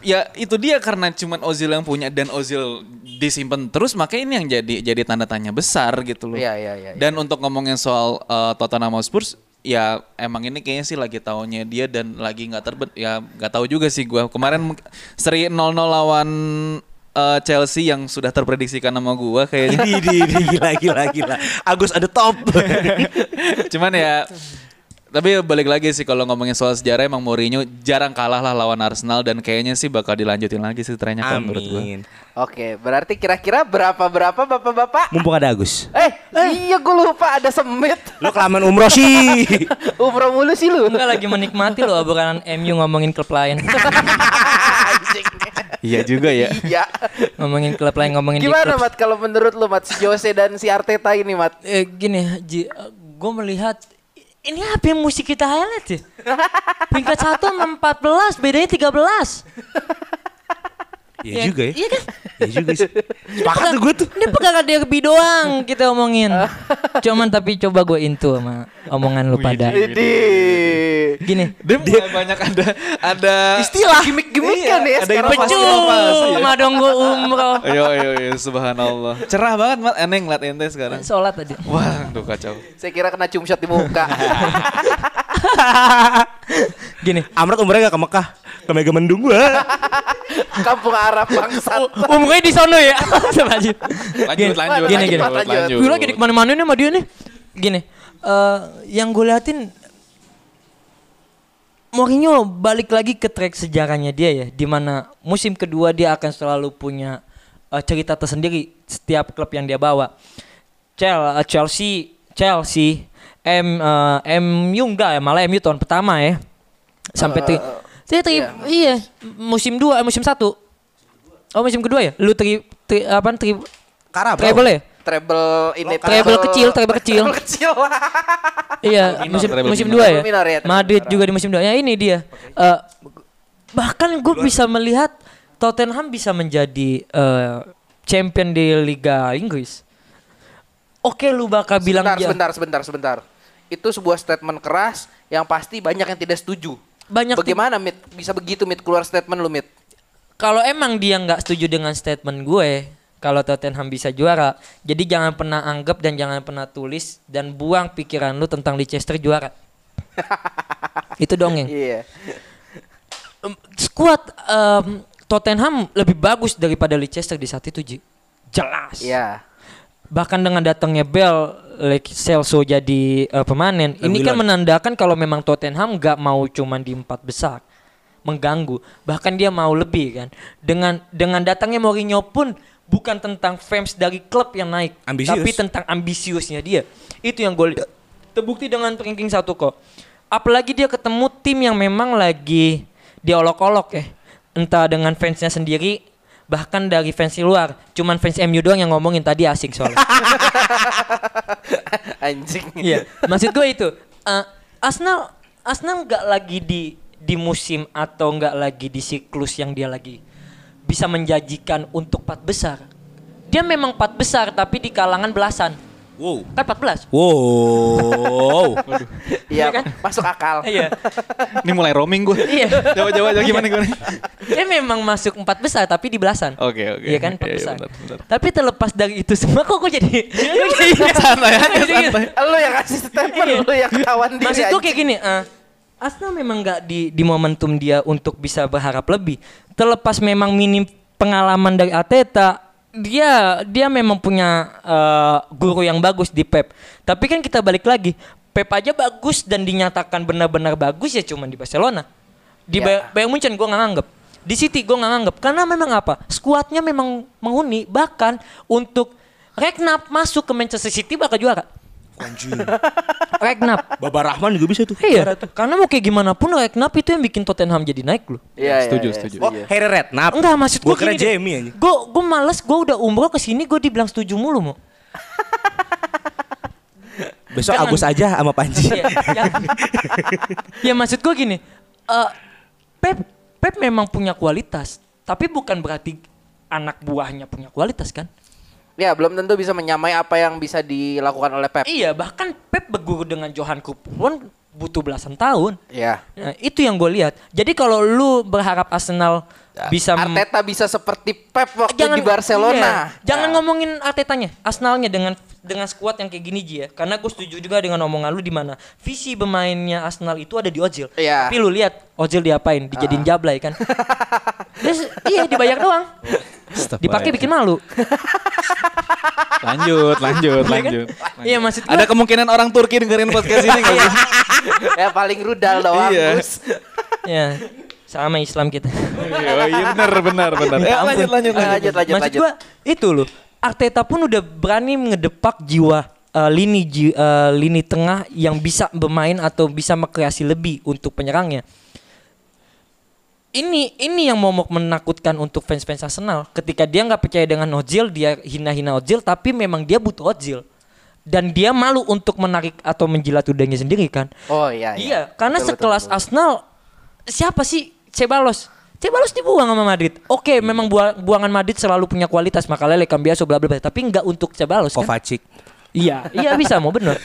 Ya itu dia karena cuman Ozil yang punya dan Ozil disimpan terus makanya ini yang jadi jadi tanda tanya besar gitu loh. Iya, iya, iya, iya. Dan untuk ngomongin soal uh, Tottenham Hotspur ya emang ini kayaknya sih lagi tahunnya dia dan lagi nggak terbet ya nggak tahu juga sih gua. Kemarin seri 0-0 lawan uh, Chelsea yang sudah terprediksikan sama gua kayaknya. di, di, di, gila, gila, gila. Agus ada top. Cuman ya Tapi balik lagi sih kalau ngomongin soal sejarah emang Mourinho jarang kalah lah lawan Arsenal dan kayaknya sih bakal dilanjutin lagi sih trennya kalau menurut gua. Amin. Oke, berarti kira-kira berapa berapa bapak-bapak? Mumpung ada Agus. Eh, iya gue lupa ada semit. Lu kelamaan umroh sih. Umroh mulu sih lu. Enggak lagi menikmati loh obrolan MU ngomongin klub lain. Iya juga ya. Iya. ngomongin klub lain ngomongin di Gimana klub. Mat kalau menurut lu Mat si Jose dan si Arteta ini Mat? Eh, gini, gue melihat ini apa yang mesti kita highlight ya? Peringkat satu sama 14, bedanya 13. Iya juga ya. Iya kan? Iya juga sih. Sepakat tuh gue tuh. Ini pegangan derby doang kita omongin. Cuman tapi coba gue into sama omongan lu pada. Gini, Dia, mulai banyak ada ada Istilah gimmick-gimmick kan ya ada sekarang. inovasi. Ya. sama dong gue umroh. Ayo ayo ayo subhanallah. Cerah banget mat aneh ngeliat ente sekarang. Sholat tadi. Wah, tuh kacau. Saya kira kena cium shot di muka. Gini, Amrat umurnya gak ke Mekah. Ke Mega Mendung gua. Kampung Arab bangsat. umrohnya di sono ya. Coba aja. Lanjut lanjut. Gini, gini. lanjut, lanjut. Gue lagi di ke mana-mana nih sama dia nih. Gini, eh, yang gue liatin Mourinho balik lagi ke track sejarahnya dia ya, di mana musim kedua dia akan selalu punya eh, cerita tersendiri setiap klub yang dia bawa. Eh, Chelsea, Chelsea, M, eh, MU enggak ya, malah MU tahun pertama ya, sampai tri, Saya tri- iya, musim dua, musim satu. Oh musim kedua ya? Lu tri, tri apa tri, Karab. treble ya? Treble ini Treble kecil, treble kecil. Treble kecil. Iya, musim treble musim dua ya. Minor ya, Madrid minor. juga di musim dua. Ya ini dia. Eh, bahkan gue bisa melihat Tottenham bisa menjadi eh, champion di Liga Inggris. Oke, lu bakal bilang Sebentar, dia- sebentar, sebentar, sebentar. Itu sebuah statement keras yang pasti banyak yang tidak setuju. Banyak Bagaimana Mit bisa begitu Mit keluar statement lu Mit? kalau emang dia nggak setuju dengan statement gue, kalau Tottenham bisa juara, jadi jangan pernah anggap dan jangan pernah tulis dan buang pikiran lu tentang Leicester juara. Itu dongeng. Iya. Em, Skuad em, Tottenham lebih bagus daripada Leicester di saat itu, Ji. Jelas. Iya. Bahkan dengan datangnya Bell, Lake Celso jadi eh, pemanen, ini kan menandakan kalau memang Tottenham nggak mau cuman di empat besar, mengganggu. Bahkan dia mau lebih kan. Dengan dengan datangnya Mourinho pun bukan tentang fans dari klub yang naik, Ambisius. tapi tentang ambisiusnya dia. Itu yang gue. Terbukti dengan ranking satu kok. Apalagi dia ketemu tim yang memang lagi diolok-olok ya. Entah dengan fansnya sendiri, bahkan dari fans di luar. Cuman fans MU doang yang ngomongin tadi asing soalnya. Anjing. Iya, maksud gue itu. eh, Arsenal Arsenal nggak lagi di di musim atau nggak lagi di siklus yang dia lagi bisa menjanjikan untuk empat besar. Dia memang empat besar tapi di kalangan belasan. Wow. Kan 14. Wow. Iya, Iya kan? masuk akal. Iya. Ini mulai roaming gue. Iya. Coba coba coba gimana gimana. Dia memang masuk empat besar tapi di belasan. Oke, oke. Iya kan empat Iya, iya, besar. benar, benar. Tapi terlepas dari itu semua kok gue jadi gue jadi Santai aja, santai. Lu yang kasih statement, Iya. lu yang kawan. Maksud gue anjing. kayak gini, eh, Arsenal memang nggak di di momentum dia untuk bisa berharap lebih. Terlepas memang minim pengalaman dari Arteta, dia dia memang punya eh, guru yang bagus di Pep. Tapi kan kita balik lagi, Pep aja bagus dan dinyatakan benar-benar bagus ya cuman di Barcelona. Di Ya. Bay- Bayern Munchen gue nggak nganggep. Di City gue nggak nganggep karena memang apa? Skuadnya memang menghuni bahkan untuk Regnap masuk ke Manchester City bakal juara. Anjing. Regnap. Baba Rahman juga bisa tuh. Iya, karena mau kayak gimana pun Regnap itu yang bikin Tottenham jadi naik loh. Iya, iya, Setuju, iya, setuju. Oh, Harry Redknapp. Enggak, maksud gue kira Jamie anjing. Gue gue males, gue udah umroh ke sini gue dibilang setuju mulu mau. Besok Jangan. Agus aja sama Panji. Iya, ya, ya maksud gue gini, eh, Pep Pep memang punya kualitas, tapi bukan berarti anak buahnya punya kualitas kan? Ya, belum tentu bisa menyamai apa yang bisa dilakukan oleh Pep. Iya, bahkan Pep berguru dengan Johan Cruyff pun butuh belasan tahun. Iya. Nah, itu yang gue lihat. Jadi kalau lu berharap Arsenal bisa Arteta bisa seperti Pep waktu jangan di Barcelona. iya. Jangan Ya. ngomongin Artetanya, Arsenalnya dengan dengan skuad yang kayak gini Ji ya. Karena gue setuju juga dengan omongan lu di mana visi bermainnya Arsenal itu ada di Ozil. Iya. Tapi lu lihat Ozil diapain? Dijadiin jablay kan. Terus iya dibayar doang. Dipakai bikin malu. Lanjut, lanjut, lanjut. Iya maksud gua. Ada kemungkinan orang Turki dengerin podcast ini nggak sih? ya paling rudal doang, Iya. Gus. ya sama Islam kita. Iya, oh iya benar, benar, benar. Ampun. lanjut, lanjut, lanjut. lanjut, lanjut, Maksud lanjut. gua itu loh. Arteta pun udah berani ngedepak jiwa eh, lini ji- eh, lini tengah yang bisa bermain atau bisa mengkreasi lebih untuk penyerangnya. Ini ini yang momok menakutkan untuk fans-fans Arsenal. Ketika dia nggak percaya dengan Ozil, dia hina-hina Ozil, tapi memang dia butuh Ozil. Dan dia malu untuk menarik atau menjilat ludahnya sendiri kan. Oh iya, Iya, karena Betul, betul, sekelas betul. Arsenal siapa sih Cebalos? Cebalos dibuang sama Madrid. Oke, memang bua- buangan Madrid selalu punya kualitas, Makalele, Cambiaso, bla bla bla, tapi nggak untuk Cebalos kan? Kovacic. Iya, iya bisa mau bener.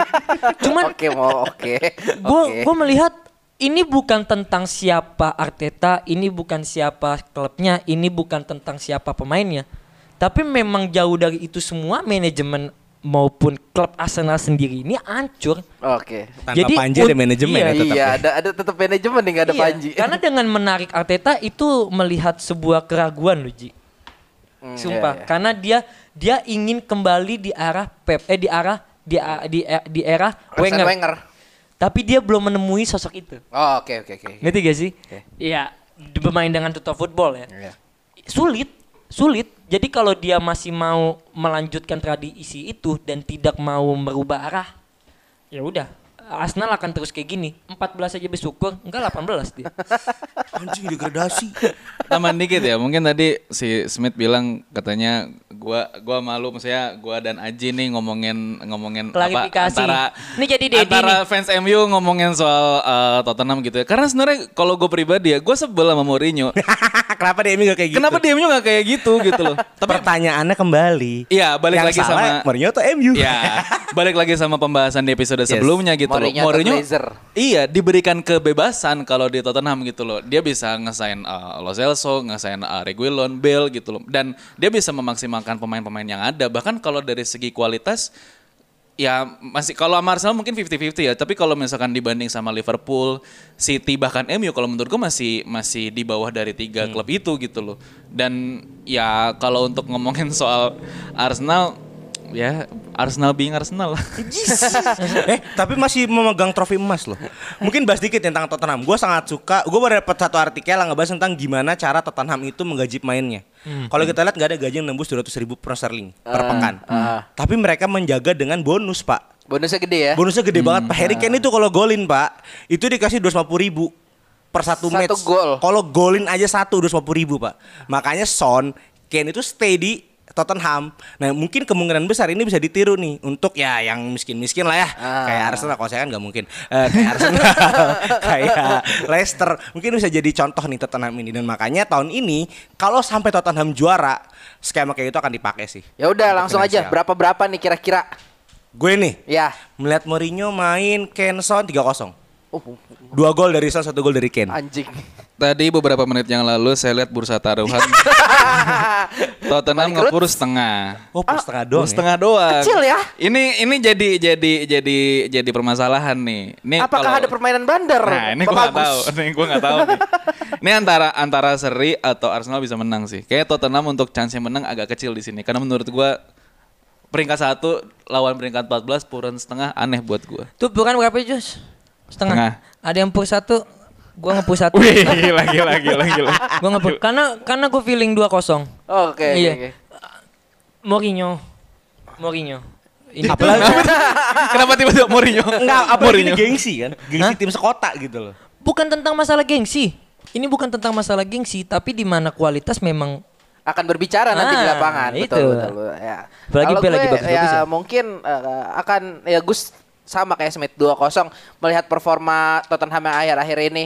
Cuman Oke, mau oke. gue Oke. gue melihat ini bukan tentang siapa Arteta, ini bukan siapa klubnya, ini bukan tentang siapa pemainnya. Tapi memang jauh dari itu semua manajemen maupun klub Arsenal sendiri ini hancur. Oke. Tanpa Jadi, Panji ada manajemen iya, ya tetap. Iya, ya. ada ada tetap manajemen nih, nggak ada Iya, Panji. Karena dengan menarik Arteta itu melihat sebuah keraguan loh Ji. Hmm, Sumpah, iya, iya. karena dia dia ingin kembali di arah Pep eh di arah di di, di era Wenger. Wenger. Tapi dia belum menemui sosok itu. Oh, oke oke oke. Ngerti gak sih? Oke. Iya, di- bermain dengan total football ya. Iya. Sulit, sulit. Jadi kalau dia masih mau melanjutkan tradisi itu dan tidak mau merubah arah, ya udah. Arsenal akan terus kayak gini. 14 aja bersyukur, enggak 18 dia. Anjing degradasi. Tambahan dikit ya, mungkin tadi si Smith bilang katanya gua gua malu maksudnya gua dan Aji nih ngomongin ngomongin Klarifikasi. apa antara Ini jadi Dedi antara nih. fans MU ngomongin soal uh, Tottenham gitu ya. Karena sebenarnya kalau gue pribadi ya, gue sebel sama Mourinho. Kenapa dia gak kayak gitu? Kenapa dia MU gak kayak gitu gitu loh. Tapi Pertanyaannya kembali. Iya, balik Yang lagi salah sama Mourinho atau MU? Ya, balik lagi sama pembahasan di episode Yes. sebelumnya gitu Mourinho Glazer. iya diberikan kebebasan kalau di Tottenham gitu loh. Dia bisa ngesain uh, Lo Celso, ngesain uh, Reguilon, Bale gitu loh. Dan dia bisa memaksimalkan pemain-pemain yang ada. Bahkan kalau dari segi kualitas ya masih kalau sama Arsenal mungkin 50-50 ya tapi kalau misalkan dibanding sama Liverpool, City bahkan MU kalau menurut gue masih masih di bawah dari tiga klub itu gitu loh dan ya kalau untuk ngomongin soal Arsenal ya Arsenal being Arsenal eh tapi masih memegang trofi emas loh. Mungkin bahas dikit tentang Tottenham. Gue sangat suka. Gue baru dapat satu artikel yang ngebahas tentang gimana cara Tottenham itu menggaji pemainnya. Kalau kita lihat nggak ada gaji yang nembus 200 ribu per sterling per pekan. Tapi mereka menjaga dengan bonus pak. Bonusnya gede ya. Bonusnya gede banget pak. Harry Kane itu kalau golin pak, itu dikasih 250 ribu per satu, Satu match. gol. Kalau golin aja satu 250 ribu pak. Makanya Son, Kane itu stay di Tottenham. Nah mungkin kemungkinan besar ini bisa ditiru nih untuk ya yang miskin-miskin lah ya. Ah. Kayak Arsenal, kalau saya kan nggak mungkin. Eh, kayak Arsenal, kayak Leicester. Mungkin bisa jadi contoh nih Tottenham ini. Dan makanya tahun ini kalau sampai Tottenham juara, skema kayak itu akan dipakai sih. Ya udah langsung aja. finansial. Berapa berapa nih kira-kira? Gue nih, Ya. melihat Mourinho main Kane Son 3-0. Oh, Dua gol dari Son, satu gol dari Kane. anjing. Tadi beberapa menit yang lalu saya lihat bursa taruhan Tottenham ngepur setengah Oh, per setengah doang. Pur ya? setengah doang. Kecil ya. Ini ini jadi jadi jadi jadi permasalahan nih. Ini Apakah kalau- ada permainan bandar? Nah, ini gua nggak Agus? tahu. Ini gua nggak tahu nih. Ini antara antara seri atau Arsenal bisa menang sih. Kayak Tottenham untuk chance menang agak kecil di sini. Karena menurut gua peringkat satu lawan peringkat 14 puran setengah aneh buat gua. Tuh bukan berapa Jus? Setengah. Setengah. Ada yang pur satu, gua ngepur satu. Wih, gila gila gila gila. gua ngepur karena karena gua feeling 2-0. Oh, Oke, oke, Iya. Mourinho. Mourinho. Ini Apalagi Kenapa tiba-tiba Mourinho? enggak apa ini Mourinho. gengsi kan? Gengsi Hah? tim sekota gitu loh. bukan tentang masalah gengsi. Ini bukan tentang masalah gengsi, tapi di mana kualitas memang akan berbicara nanti di Ah, lapangan itu. betul betul, betul, ya. Apalagi Kalau Bale lagi gue, bagus-bagus ya, ya. mungkin eh, akan ya Gus sama kayak Smith 2-0 melihat performa Tottenham yang akhir-akhir ini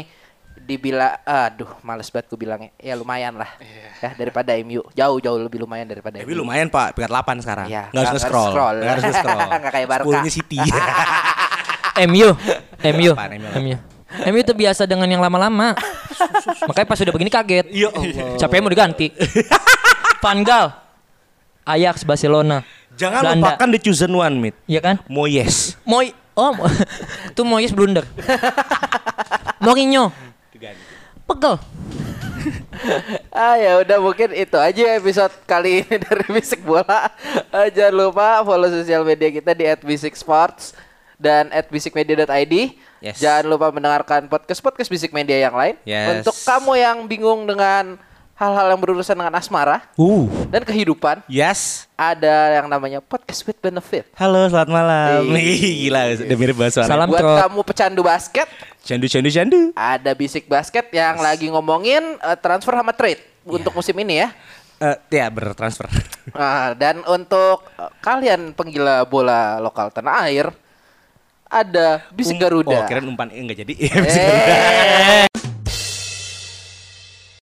dibilang aduh males banget gue bilangnya ya lumayan lah Iya. ya daripada MU jauh jauh lebih lumayan daripada Tapi MU lumayan Pak, peringkat 8 sekarang. Iya, Nggak harus nggak nge-scroll. harus scroll. Nggak harus nge-scroll. Nggak kayak Barca. 10-nya City. MU, MU, MU? MU. Itu biasa dengan yang lama-lama. Makanya pas udah begini kaget. Ya Allah. Capek mau diganti. Van Gaal, Ajax, Barcelona. Jangan Belanda. lupakan the chosen one, Mit. Iya kan? Moyes. Moy, oh, itu Moyes blunder. Mourinho, pegel. Ah ya udah mungkin itu aja episode kali ini dari Bisik Bola. Eh, jangan lupa follow sosial media kita di @bisiksports dan @bisikmedia.id. Yes. Jangan lupa mendengarkan podcast-podcast Bisik Media yang lain. Yes. Untuk kamu yang bingung dengan hal-hal yang berurusan dengan asmara Uh. dan kehidupan, Yes. ada yang namanya podcast with benefit. Halo, selamat malam. Iya. Ih, Gila, udah mirip bahasa Salam Buat kamu pecandu basket, Candu, candu, candu. ada Bisik Basket yang lagi ngomongin eh, transfer sama trade untuk musim ini ya. Eh, ya bertransfer. Nah, dan untuk eh, kalian penggila bola lokal tanah air ada Bisik Garuda. Oh, keren umpan enggak jadi. Eh.